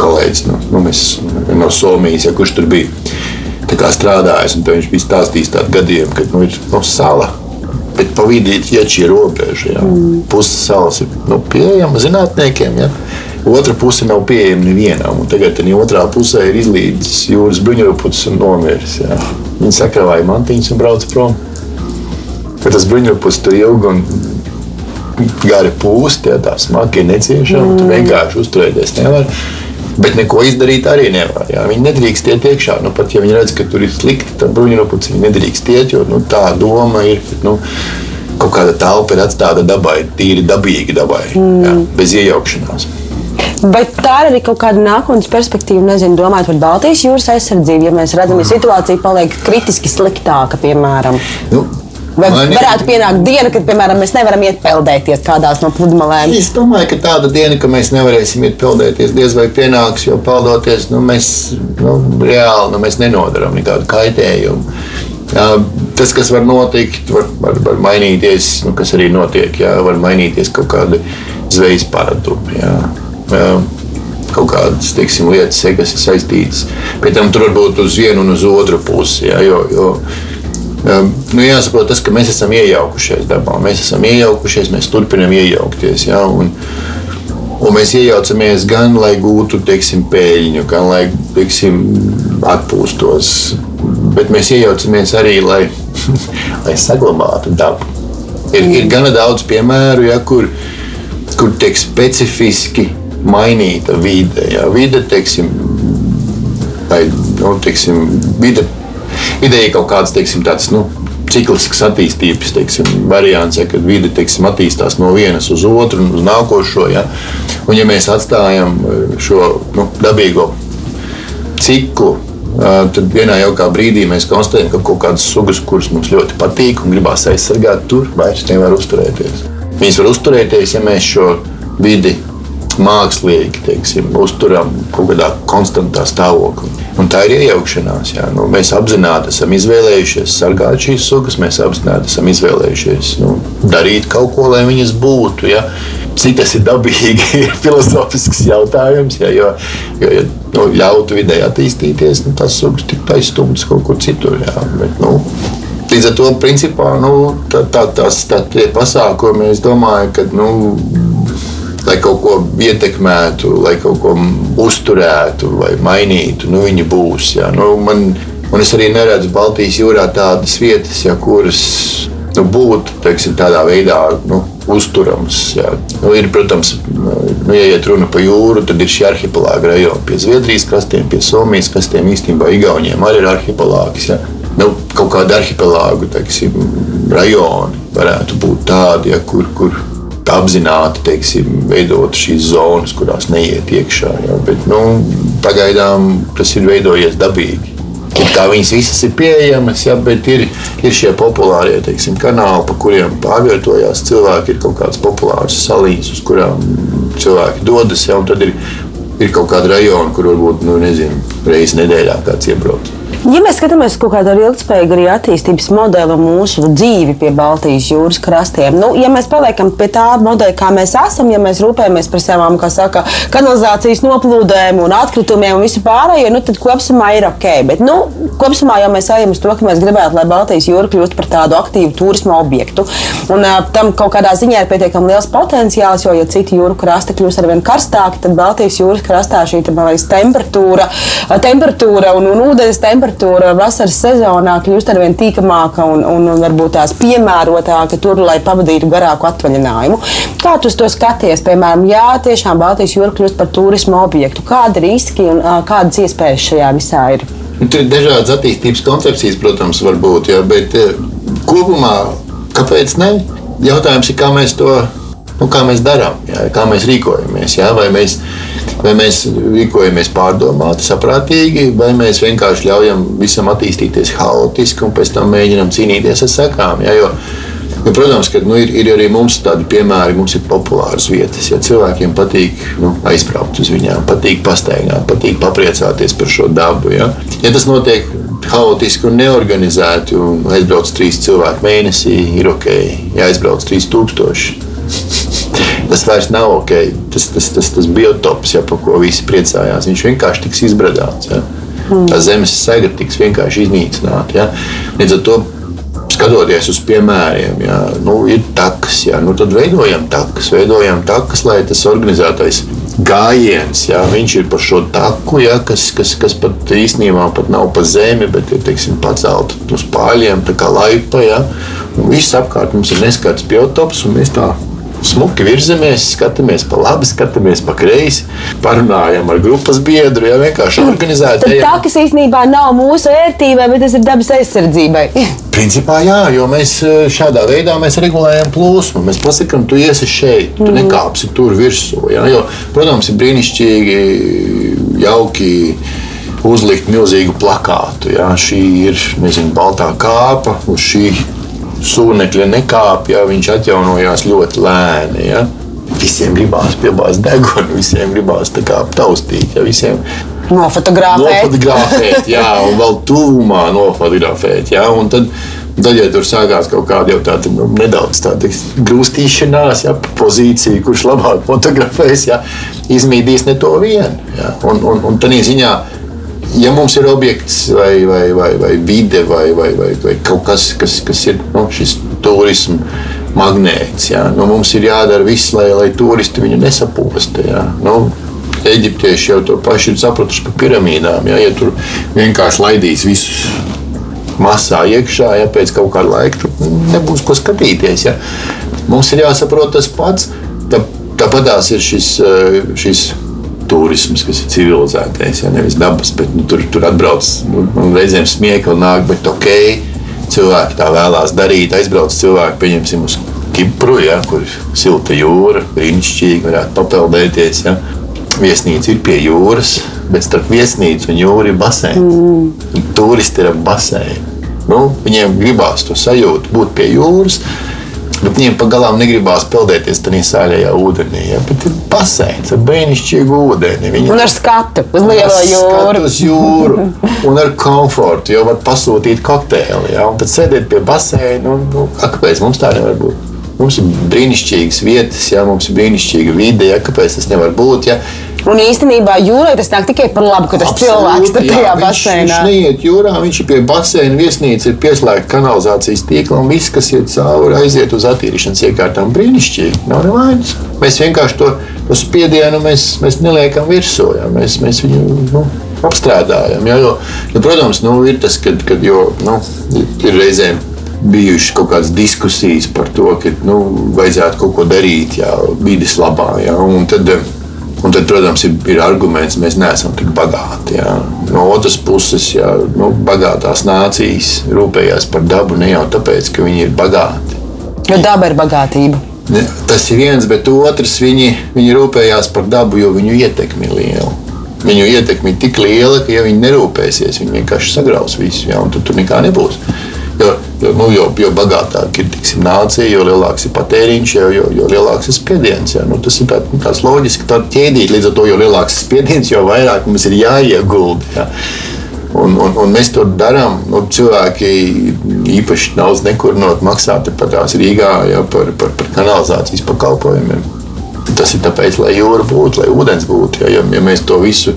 kolēģis nu, nu, mēs, no Somijas, ja, kurš tur bija strādājis, un viņš bija stāstījis tādu gadījumu, ka nu, ir nu, sala. Bet pa vidu ir ieķi robeža. Mm. Puse salas ir nu, pieejama zinātniekiem. Ja. Otra puse nav pieejama nevienam. Tagad otrā pusē ir izlīdzis jūras bruņurupucis un nomiris. Jā. Viņi sakrāvāja mantiņas un brauca prom. Bet tas bruņurupucis tur ilgi un gari pūst, ja tā smagi ir neciešama. Mm. Tu vienkārši uzturēties nevar. Bet neko izdarīt arī nevar. Jā. Viņi nedrīkst iet iekšā. Nu, pat ja viņi redz, ka tur ir slikti, tad bruņurupucis viņi nedrīkst iet. Jo nu, tā doma ir. Nu, Kaut kāda telpa ir atstāta dabai, tīri dabīgi dabai, mm. jā, bez iejaukšanās. Vai tā ir arī kaut kāda nākotnes perspektīva, nezinu, domājot par Baltijas jūras aizsardzību, ja mēs redzam, ka situācija paliek kritiski sliktāka, piemēram? Nu. Vai Man varētu pienākt diena, kad, piemēram, mēs nevaram iet peldēties kādās no pludmalēm? Es domāju, ka tāda diena, ka mēs nevarēsim iet peldēties, diez vai pienāks, jo peldoties, nu, mēs nu, reāli nu, mēs nenodaram nekādu kaitējumu. Jā, tas, kas var notikt, var, var, var mainīties, nu, kas arī notiek, jā, var mainīties kaut kāda zvejas paradumi. Jā kaut kādas teiksim, lietas, kas ir saistītas. Pēc tam tur var būt uz vienu un uz otru pusi. Ja, jo, jo, nu, jāsaprot, tas, ka mēs esam iejaukušies dabā, mēs esam iejaukušies, mēs turpinām iejaukties. Ja, un, Un mēs iejaucamies gan, lai gūtu teiksim, peļņu, gan lai teiksim, atpūstos. Bet mēs iejaucamies arī, lai, lai saglabātu dabu. Ir, ir gana daudz piemēru, ja, kur, kur tiek specifiski mainīta vide. Ja. Vide, teiksim, vai, nu, teiksim, vide, ideja kaut kāds teiksim, tāds. Nu, ciklisks attīstības teiksim, variants, ja, kad vide teiksim, attīstās no vienas uz otru un uz nākošo. Ja. Un, ja mēs atstājam eh, šo nu, dabīgo ciklu, eh, tad vienā jaukā brīdī mēs konstatējam, ka kaut kādas sugas, kuras mums ļoti patīk un gribās aizsargāt, tur vairs nevar uzturēties. Viņas var uzturēties, ja mēs šo vidi mākslīgi teiksim, uzturam kaut kādā konstantā stāvoklī. Un tā ir iejaukšanās. Jā. Nu, mēs apzināti esam izvēlējušies sargāt šīs sugas, mēs apzināti esam izvēlējušies nu, darīt kaut ko, lai viņas būtu. Jā. Cik tas ir dabīgi, ir filozofisks jautājums. Jā, jo, jo, ja nu, ļautu vidē attīstīties, nu, tas sugas tiktu aizstumtas kaut kur citur. Jā. Bet, nu, Līdz ar to, principā, nu, tā, tā, tās tā, pasākumi, es domāju, ka nu, lai kaut ko ietekmētu, lai kaut ko uzturētu vai mainītu, nu, viņi būs. Jā. Nu, man, un es arī neredzu Baltijas jūrā tādas vietas, jā, kuras nu, būtu teiksim, tādā veidā nu, uzturamas. Jā. Nu, ir, protams, nu, ja iet runa par jūru, tad ir šie arhipelāgi rajoni pie Zviedrijas krastiem, pie Somijas krastiem, īstenībā Igauniem arī ir arhipelāgs. Jā. Nu, kaut kāda arhipelāgu teiksim, rajoni varētu būt tādi, ja, kur, kur apzināti teiksim, veidot šīs zonas, kurās neiet iekšā. Ja? Bet, nu, pagaidām tas ir veidojies dabīgi. Kā viņas visas ir pieejamas, ja, bet ir, ir šie populārie teiksim, kanāli, pa kuriem pārvietojās cilvēki. Ir kaut kādas populāras salīdzes, uz kurām cilvēki dodas. Ja, tad ir, ir kaut kāda rajona, kur varbūt nu, nezinu, reizes nedēļā kāds iebrauc. Ja mēs skatāmies uz kaut kādu ilgspējīgu arī attīstības modeli mūsu dzīvi pie Baltijas jūras krastiem, nu, ja mēs paliekam pie tā modeļa, kā mēs esam, ja mēs rūpējamies par savām saka, kanalizācijas noplūdēm un atkritumiem un visu pārējo, nu, tad kopumā ir ok. Bet nu, kopumā jau mēs ejam uz to, ka mēs gribētu, lai Baltijas jūra kļūst par tādu aktīvu turismu objektu. Un, uh, tam kaut kādā ziņā ir pietiekami liels potenciāls, jo, ja citi jūru krasti kļūs ar vien karstāki, tad Baltijas jūras krastā šī temperatūra, temperatūra un, un ūdens temperatūra temperatūra vasaras sezonā kļūst ar vien tīkamāka un, un, un varbūt tās piemērotāka tur, lai pavadītu garāku atvaļinājumu. Kā tu to skaties? Piemēram, jā, tiešām Baltijas jūra kļūst par turismu objektu. Kādi riski un kādas iespējas šajā visā ir? Nu, tur ir dažādas attīstības koncepcijas, protams, var būt, jā, bet kopumā kāpēc ne? Jautājums ir, kā mēs to nu, kā mēs darām, jā, kā mēs rīkojamies. Jā, vai, mēs, vai mēs rīkojamies pārdomāti, saprātīgi, vai mēs vienkārši ļaujam visam attīstīties haotiski un pēc tam mēģinām cīnīties ar sekām. Jā, jo, Jo, protams, ka nu, ir, ir arī mums tādi piemēri, mums ir populāras vietas. Ja cilvēkiem patīk nu, aizbraukt uz viņām, patīk pastaigāt, patīk papriecāties par šo dabu. Ja, ja tas notiek haotiski un neorganizēti, un aizbrauc trīs cilvēki mēnesī, ir ok, ja aizbrauc trīs tūkstoši tas vairs nav ok. Tas, tas, tas, tas biotops, ja, par ko visi priecājās, viņš vienkārši tiks izbradāts. Ja. Mm. Tā zemes sega tiks vienkārši iznīcināta. Ja. Līdz ar to skatoties uz piemēriem, ja, nu, ir takas, ja, nu, tad veidojam takas, veidojam takas, lai tas organizētais gājiens, ja, viņš ir pa šo taku, ja, kas, kas, kas pat īstenībā pat nav pa zemi, bet ir teiksim, pacelt uz pāļiem, tā kā laipa. Ja, viss apkārt mums ir neskats biotops, un mēs tā smuki virzamies, skatāmies pa labi, skatāmies pa kreisi, parunājam ar grupas biedru, ja vienkārši organizēti. Tā, kas īstenībā nav mūsu vērtībai, bet tas ir dabas aizsardzībai. Principā jā, jo mēs eh, šādā veidā mēs regulējam plūsmu. Mēs pasakām, tu iesi šeit, tu mm. nekāpsi tur virsū. Ja? Jo, protams, ir brīnišķīgi, jauki uzlikt milzīgu plakātu. Ja? Šī ir nezinu, baltā kāpa uz šī sūnekļa nekāpja, viņš atjaunojās ļoti lēni. Ja? Visiem gribās piebāzt degunu, visiem gribās taustīt. Ja? Visiem nofotografēt. Nofotografēt, jā, un vēl tuvumā nofotografēt. Jā, un tad, tad, ja tur sākās kaut kāda jau tāda nu, nedaudz tāda grūstīšanās, ja, pozīcija, kurš labāk fotografēs, ja, izmīdīs ne to vienu. Ja, un, un, un tādā ziņā ja mums ir objekts vai, vai, vai, vai vide vai, vai, vai, vai kaut kas, kas, kas ir nu, šis turisms magnēts. Jā. Nu, mums ir jādara viss, lai, lai turisti viņu nesaposta. Jā. Nu, Eģiptieši jau to pašu ir sapratuši par piramīdām. Jā. Ja tur vienkārši laidīs visus masā iekšā, ja pēc kaut kāda laika tur nebūs ko skatīties. Ja. Mums ir jāsaprot tas pats. Tā, tāpatās ir šis, eh, šis turisms, kas ir civilizētais, ja nevis dabas. Bet, nu, tur, tur atbrauc nu, reizēm smieklīgi, nāk, bet ok, cilvēki tā vēlās darīt. Aizbrauc cilvēki, pieņemsim, uz Kipru, ja, kur ir silta jūra, brīnišķīgi varētu papeldēties. Ja. Viesnīca ir pie jūras, bet starp viesnīcu un jūru ir baseins. Mm. Turisti ir ap baseinu. Nu, viņiem gribās to sajūtu, būt pie jūras. Bet viņiem pagalām negribās peldēties tajā sāļajā ūdenī. Ja? Bet ir baseins ar brīnišķīgu ūdeni. Viņi un ar skatu uz lielo jūru. Uz jūru un ar komfortu, jo var pasūtīt kokteili. Ja? Un tad sēdēt pie baseina. Un, nu, kāpēc mums tā nevar būt? Mums ir brīnišķīgas vietas, ja mums ir brīnišķīga vide. Ja? Kāpēc tas nevar būt? Ja? Un īstenībā jūrai tas nāk tikai par labu, ka tas Absolūti, cilvēks tur tajā viņš, baseinā. Viņš neiet jūrā, viņš ir pie baseina viesnīca, ir pieslēgta kanalizācijas tīkla un viss, kas iet cauri, aiziet uz attīrīšanas iekārtām. Brīnišķīgi, nav nevainas. Mēs vienkārši to, to spiedienu mēs, mēs neliekam virsū, ja? mēs, mēs viņu nu, apstrādājam. Ja? Jo, jo, protams, nu, ir tas, kad, kad jo, nu, ir reizēm bijušas kaut kādas diskusijas par to, ka nu, vajadzētu kaut ko darīt jā, vidas labā. Jā, un tad, un tad, protams, ir, ir arguments, ka mēs neesam tik bagāti. Jā. No otras puses, jā, nu, bagātās nācijas rūpējās par dabu ne jau tāpēc, ka viņi ir bagāti. Jo daba ir bagātība. Ne, tas ir viens, bet otrs viņi, viņi rūpējās par dabu, jo viņu ietekme ir liela. Viņu ietekme ir tik liela, ka, ja viņi nerūpēsies, viņi vienkārši sagraus visu, jā, un tad tur nekā nebūs. Jo, jo, nu, jo, jo bagātāka ir tiksim, nācija, jo lielāks ir patēriņš, jo, jo, jo lielāks ir spiediens. Ja? Nu, tas ir tā, nu, tāds loģiski tā ķēdīt. Līdz ar to, jo lielāks ir spiediens, jo vairāk mums ir jāiegulda. Ja? Un, un, un mēs to darām. Nu, cilvēki īpaši daudz nekur no maksā pat tās Rīgā ja, par, par, par kanalizācijas pakalpojumiem. Tas ir tāpēc, lai jūra būtu, lai ūdens būtu. Ja, ja, ja mēs to visu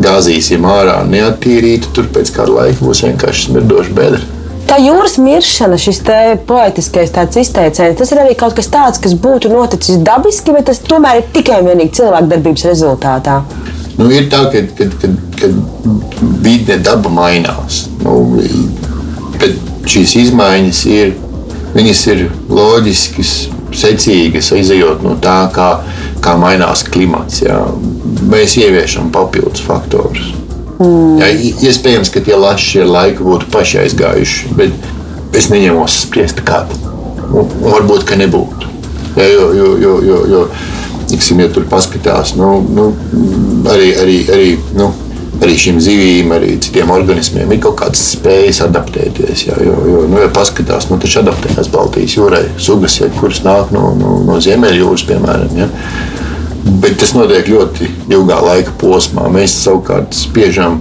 gāzīsim ārā, neattīrītu, tur pēc kāda laika būs vienkārši smirdoši bedra. Tā jūras miršana, šis poetiskais izteiciens, tas ir arī kaut kas tāds, kas būtu noticis dabiski, bet tas tomēr ir tikai un vienīgi cilvēku darbības rezultātā. Nu, ir tā, ka, kad, kad, kad vide daba mainās. Nu, bet šīs izmaiņas ir, ir loģiskas, secīgas, izējot no tā, kā, kā mainās klimats. Jā. Mēs ieviešam papildus faktorus. Mm. Jā, iespējams, ka tie laši ar laiku būtu paši aizgājuši, bet es neņemos spriest, kāda. Un varbūt, ka nebūtu. Jā, jo, jo, jo, jo, jo tiksim, ja tur paskatās, nu, nu, arī, arī, arī, nu, arī šīm zivīm, arī citiem organismiem ir kaut kādas spējas adaptēties. Jā, jo, jo, nu, ja paskatās, nu, taču adaptējas Baltijas jūrai, sugas, ja, kuras nāk no, no, no Ziemeļjūras, piemēram. Ja. Bet tas notiek ļoti ilgā laika posmā. Mēs savukārt spiežam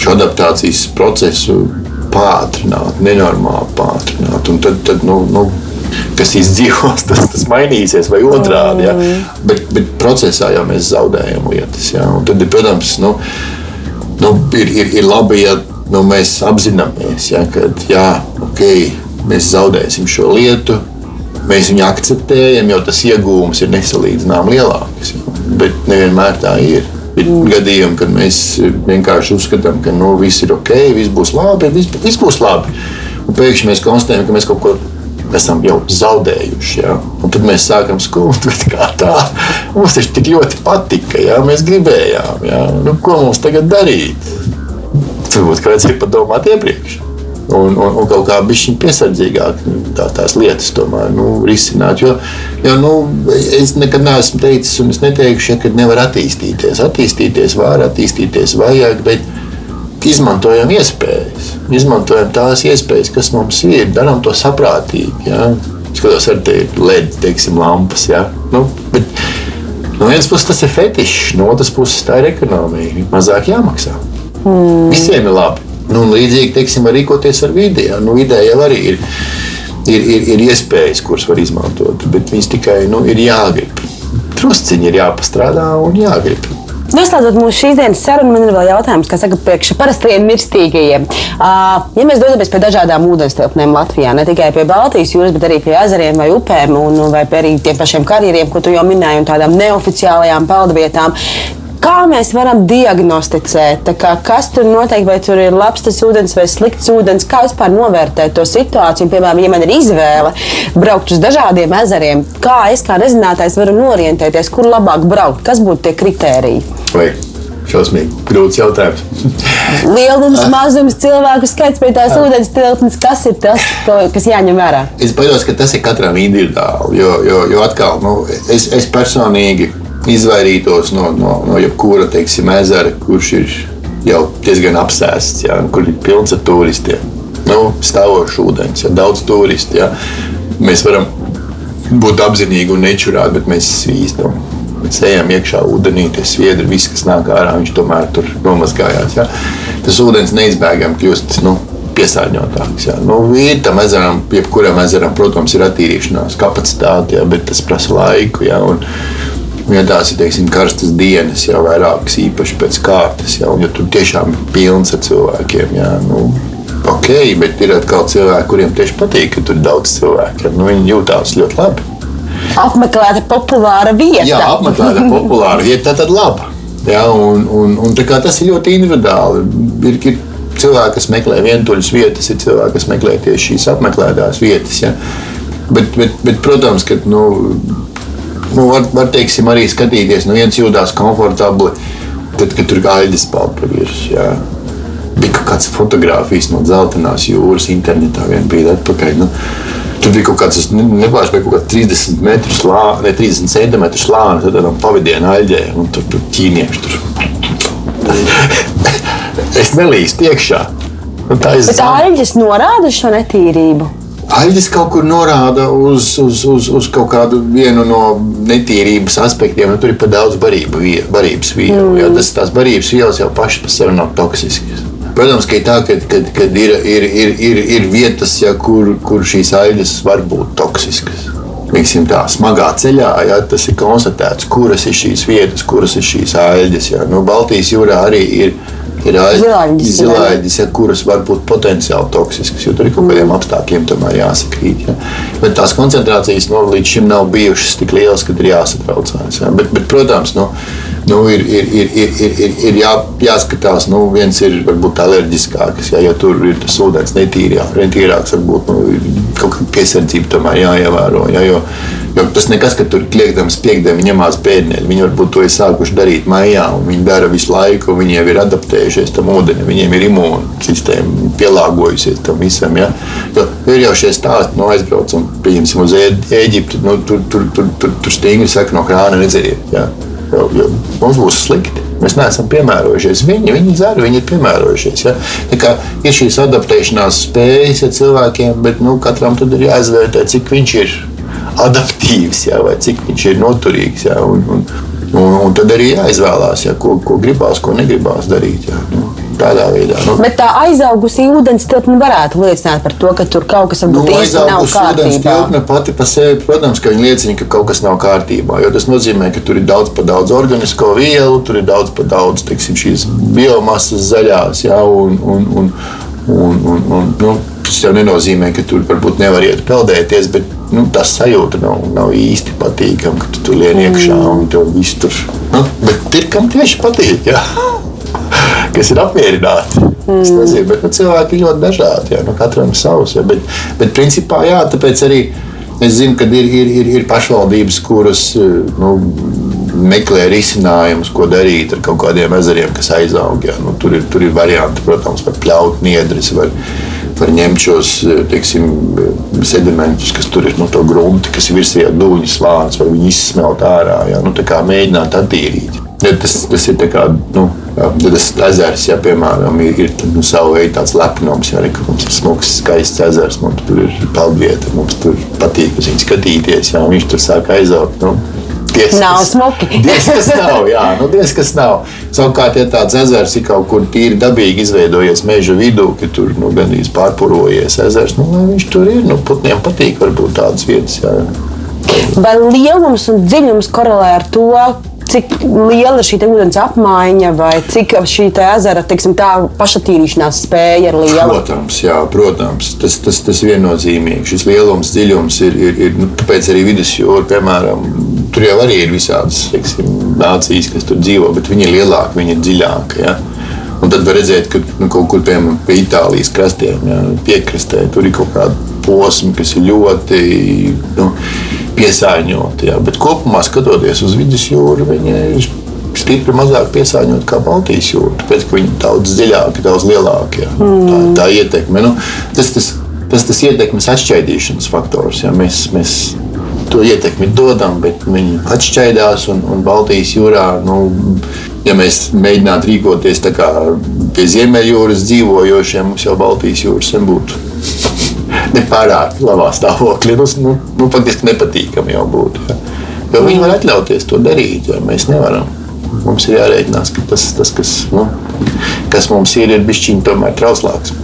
šo adaptācijas procesu pātrināt, nenormāli pātrināt. Un tad, tad nu, nu, kas izdzīvos, tas, tas mainīsies, vai otrādi. Ja? Bet, bet procesā jau mēs zaudējam lietas. Ja? Un tad, protams, nu, nu, ir, ir, ir labi, ja nu, mēs apzināmies, ja, ka jā, okay, mēs zaudēsim šo lietu mēs viņu akceptējam, jo tas iegūms ir nesalīdzināmāk lielāks. Bet nevienmēr tā ir. Ir mm. gadījumi, kad mēs vienkārši uzskatām, ka nu, viss ir ok, viss būs labi, viss, viss būs labi. Un pēkšņi mēs konstatējam, ka mēs kaut ko esam jau zaudējuši. Ja? Un tad mēs sākam skumst, kā tā. Mums tas tik ļoti patika, ja? mēs gribējām. Ja? Nu, ko mums tagad darīt? Varbūt kāds ir padomāt iepriekš un, un, un kaut kā bišķiņ piesardzīgāk tā, tās lietas tomēr nu, risināt. Jo, jo nu, es nekad neesmu teicis, un es neteikšu, ja, ka nevar attīstīties. Attīstīties var, attīstīties vajag, bet izmantojam iespējas. Izmantojam tās iespējas, kas mums ir, darām to saprātīgi. Ja. Skatos, ar te ir LED, teiksim, lampas. Ja. Nu, bet, No vienas puses tas ir fetišs, no otras puses tā ir ekonomija. Mazāk jāmaksā. Mm. Visiem ir labi. Nu, līdzīgi teiksim, rīkoties ar vidi. Ja? Nu, vidē jau arī ir, ir, ir, ir iespējas, kuras var izmantot, bet viņas tikai nu, ir jāgrib. Trusciņi ir jāpastrādā un jāgrib. Noslēdzot mūsu šīs dienas sarunu, man ir vēl jautājums, kas saka, priekš parastajiem mirstīgajiem. Uh, ja mēs dodamies pie dažādām ūdenstilpnēm Latvijā, ne tikai pie Baltijas jūras, bet arī pie ezeriem vai upēm, un, vai arī tiem pašiem karjeriem, ko tu jau minēji, un tādām neoficiālajām peldvietām, Kā mēs varam diagnosticēt, kā, kas tur notiek, vai tur ir labs tas ūdens vai slikts ūdens, kā vispār novērtēt to situāciju? Piemēram, ja man ir izvēle braukt uz dažādiem ezeriem, kā es kā nezinātājs varu norientēties, kur labāk braukt, kas būtu tie kritēriji? Vai. Šausmīgi grūts jautājums. Lielums, mazums, cilvēku skaits pie tās ūdens tilpnes. Kas ir tas, ko, kas jāņem vērā? Es baidos, ka tas ir katram individuāli. Jo, jo, jo atkal, nu, es, es personīgi izvairītos no, no, no jebkura teiksim, ezera, kurš ir jau diezgan apsēsts, ja, kur ir pilns ar turistiem. Nu, stāvošs ūdens, ja, daudz turistu. Ja. Mēs varam būt apzinīgi un nečurāti, bet mēs svīstam. Mēs ejam iekšā ūdenī, tas sviedri, viss, kas nāk ārā, viņš tomēr tur nomazgājās. Ja. Tas ūdens neizbēgami kļūst nu, piesārņotāks. Ja. Nu, ir tam ezeram, jebkuram ezeram, protams, ir attīrīšanās kapacitāte, ja, bet tas prasa laiku. Ja, un, Ja tās ir teiksim, karstas dienas, jau vairākas īpaši pēc kārtas, jau, un ja tur tiešām ir pilns ar cilvēkiem, jā, nu, ok, bet ir atkal cilvēki, kuriem tieši patīk, ka tur ir daudz cilvēku. Nu, viņi jūtās ļoti labi. Apmeklēta populāra vieta. Jā, apmeklēta populāra vieta, tad labi. Jā, un, un, un tas ir ļoti individuāli. Ir, ir cilvēki, kas meklē vientuļas vietas, ir cilvēki, kas meklē tieši šīs apmeklētās vietas. Ja? Bet, bet, bet, protams, ka nu, nu, var, var teiksim, arī skatīties, nu viens jūtas komfortabli, tad, kad tur gaļas peld pa virsmu. Bija kaut kāds fotografijas no dzeltenās jūras internetā vienā brīdī atpakaļ. Nu, Tur bija kaut kāds, nebāž, bija kaut kāds 30 metru slānis, ne 30 centimetru slānis ar tādām pavadienu aļģēm, un tur, tur ķīnieši tur. es nelīstu iekšā. Tā ir. Bet aļģes norāda šo netīrību. Aļģis kaut kur norāda uz, uz, uz, uz kaut kādu no netīrības aspektiem. Nu, tur ir par daudz barību, barības vielu. Mm. Jo tas, tās barības vielas jau pašas par sevi nav toksiskas. Protams, ka ir tā, ka kad, kad ir, ir, ir, ir, ir vietas, ja, kur, kur šīs aļģes var būt toksiskas. Liksim tā, smagā ceļā, ja tas ir konstatēts, kuras ir šīs vietas, kuras ir šīs aļģes. Ja. Nu, Baltijas jūrā arī ir ir zilāģis, ja, kuras var būt potenciāli toksiskas, jo tur ir kaut kādiem apstākļiem tomēr jāsakrīt. Ja. Bet tās koncentrācijas no, nu, līdz šim nav bijušas tik lielas, ka ir jāsatraucās. Ja. Bet, bet, protams, nu, nu, ir, ir, ir, ir, ir, ir, ir jā, jāskatās, nu, viens ir varbūt alerģiskāks, ja, ja tur ir tas ūdens netīrāks, netīrāks varbūt nu, kaut kāda piesardzība tomēr jāievēro. Ja, jo, Jo tas nekas, ka tur kliegdams piekdienu ņemās pēdnieki. Viņi varbūt to ir sākuši darīt maijā, un viņi dara visu laiku. Viņi jau ir adaptējušies tam ūdenim, viņiem ir imūnsistēma pielāgojusies tam visam. Ja? Jo ir jau šie stāsti, no nu, aizbraucam, pieņemsim uz Eģipti, nu, tur, tur, tur, tur, tur stingri saka, no krāna nedzeriet. Ja? Jo, jo mums būs slikti. Mēs neesam piemērojušies. Viņi, viņi dzer, viņi ir piemērojušies. Ja? Ir šīs adaptēšanās spējas ja cilvēkiem, bet nu, katram ir jāizvērtē, cik viņš ir adaptīvs, jā, vai cik viņš ir noturīgs. Jā, un, un, un, un tad arī jāizvēlās, jā, ko, ko gribās, ko negribās darīt. Jā, nu, tādā veidā. Nu. Bet tā aizaugusi ūdens tilpne varētu liecināt par to, ka tur kaut kas varbūt nu, īsti nav kārtībā. Tilpne pati par sevi, protams, ka viņa liecina, ka kaut kas nav kārtībā. Jo tas nozīmē, ka tur ir daudz par daudz organisko vielu, tur ir daudz par daudz teiksim, šīs biomasas zaļās. Jā, un, un, un, un, un, un, nu, tas jau nenozīmē, ka tur varbūt nevar iet peldēties. Bet, nu, tas sajūta nav, nav īsti patīkama, ka tu tur lien iekšā un tev viss tur. Nu, bet ir kam tieši patīk. Jā. Kas ir apmierināti. Mm. Es nezinu, bet nu, cilvēki ir ļoti dažādi. Jā, nu, katram ir savs. Jā, bet, bet principā jā, tāpēc arī es zinu, ka ir, ir, ir, ir pašvaldības, kuras nu, meklē risinājumus, ko darīt ar kaut kādiem ezeriem, kas aizaug. Jā. Nu, tur, ir, tur ir varianti, protams, par pļaut niedris. Var, var ņemt šos teiksim, sedimentus, kas tur ir no to grunta, kas ir virsū dūņu slānis, vai viņi izsmelt ārā. Jā, nu, mēģināt attīrīt. Ja tas, tas ir kā, nu, jā, tas ezers, ja, piemēram, ir, ir nu, savu veidu tāds lepnums, ja ka mums ir smags, skaists ezers, mums tur ir peldvieta, mums tur patīk uz viņu skatīties, ja viņš tur sāk aizaugt. Nu, Diez, nav kas, smuki. Diez, kas nav, jā, nu, diez, kas nav. Savukārt, ja tāds ezers ir kaut kur tīri dabīgi izveidojies meža vidū, ka tur nu, gandrīz pārpurojies ezers, nu, viņš tur ir. Nu, putniem patīk varbūt tādas vietas. Jā. Vai lielums un dziļums korelē ar to, cik liela šī ūdens apmaiņa, vai cik šī ezera teiksim, pašatīrīšanās spēja ir liela? Protams, jā, protams tas, tas, tas viennozīmīgi. Šis lielums, dziļums ir, ir, ir nu, tāpēc arī vidusjūra, piemēram, tur jau arī ir visādas teiksim, nācijas, kas tur dzīvo, bet viņi ir lielāki, viņi ir dziļāki. Ja? Un tad var redzēt, ka nu, kaut kur piemēram, pie Itālijas krastiem, ja, piekrastē, tur ir kaut kāda posma, kas ir ļoti nu, piesārņoti. Ja. Bet kopumā skatoties uz vidusjūru, viņi ir stipri mazāk piesārņoti kā Baltijas jūra. Tāpēc, viņi ir daudz dziļāki, daudz lielāki. Mm. Tā, tā ietekme. Nu, tas, tas, tas, tas ietekmes atšķaidīšanas faktors. Ja. Mēs, mēs to ietekmi dodam, bet viņi atšķaidās un, un Baltijas jūrā. Nu, ja mēs mēģinātu rīkoties tā kā pie Ziemeļjūras dzīvojošiem, mums jau Baltijas jūras sen būtu nepārāk labā stāvoklī. Nu, nu, nu, faktiski nepatīkami jau būtu. Ja. Jo viņi var atļauties to darīt, jo mēs nevaram. Mums ir jārēķinās, ka tas, tas kas, nu, kas mums ir, ir bijis tomēr trauslāks.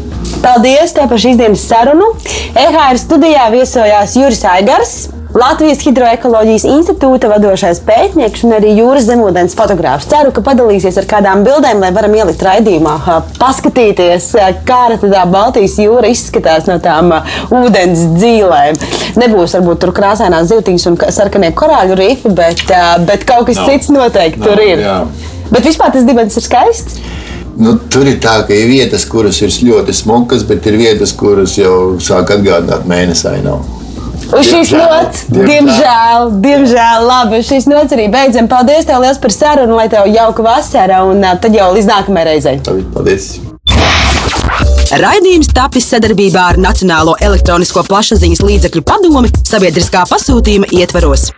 Paldies par šīs dienas sarunu. EHR studijā viesojās Juris Aigars. Latvijas Hidroekoloģijas institūta vadošais pētnieks un arī jūras zemūdens fotogrāfs. Ceru, ka padalīsies ar kādām bildēm, lai varam ielikt raidījumā, paskatīties, kāda tā Baltijas jūra izskatās no tām ūdens dzīvēm. Nebūs varbūt tur krāsainās zivtiņas un sarkanie korāļu rifi, bet, bet kaut kas no. cits noteikti no, tur ir. Jā. Bet vispār tas dibens ir skaists. Nu, tur ir tā, ka ir vietas, kuras ir ļoti smukas, bet ir vietas, kuras jau sāk atgādināt mēnesainu. Uz šīs nots, diemžēl, diemžēl, labi, uz šīs nots arī beidzam. Paldies tev liels par sarunu, lai tev jauka vasara, un tad jau līdz nākamajai reizei. Paldies! Raidījums tapis sadarbībā ar Nacionālo elektronisko plašsaziņas līdzekļu padomi sabiedriskā pasūtījuma ietvaros.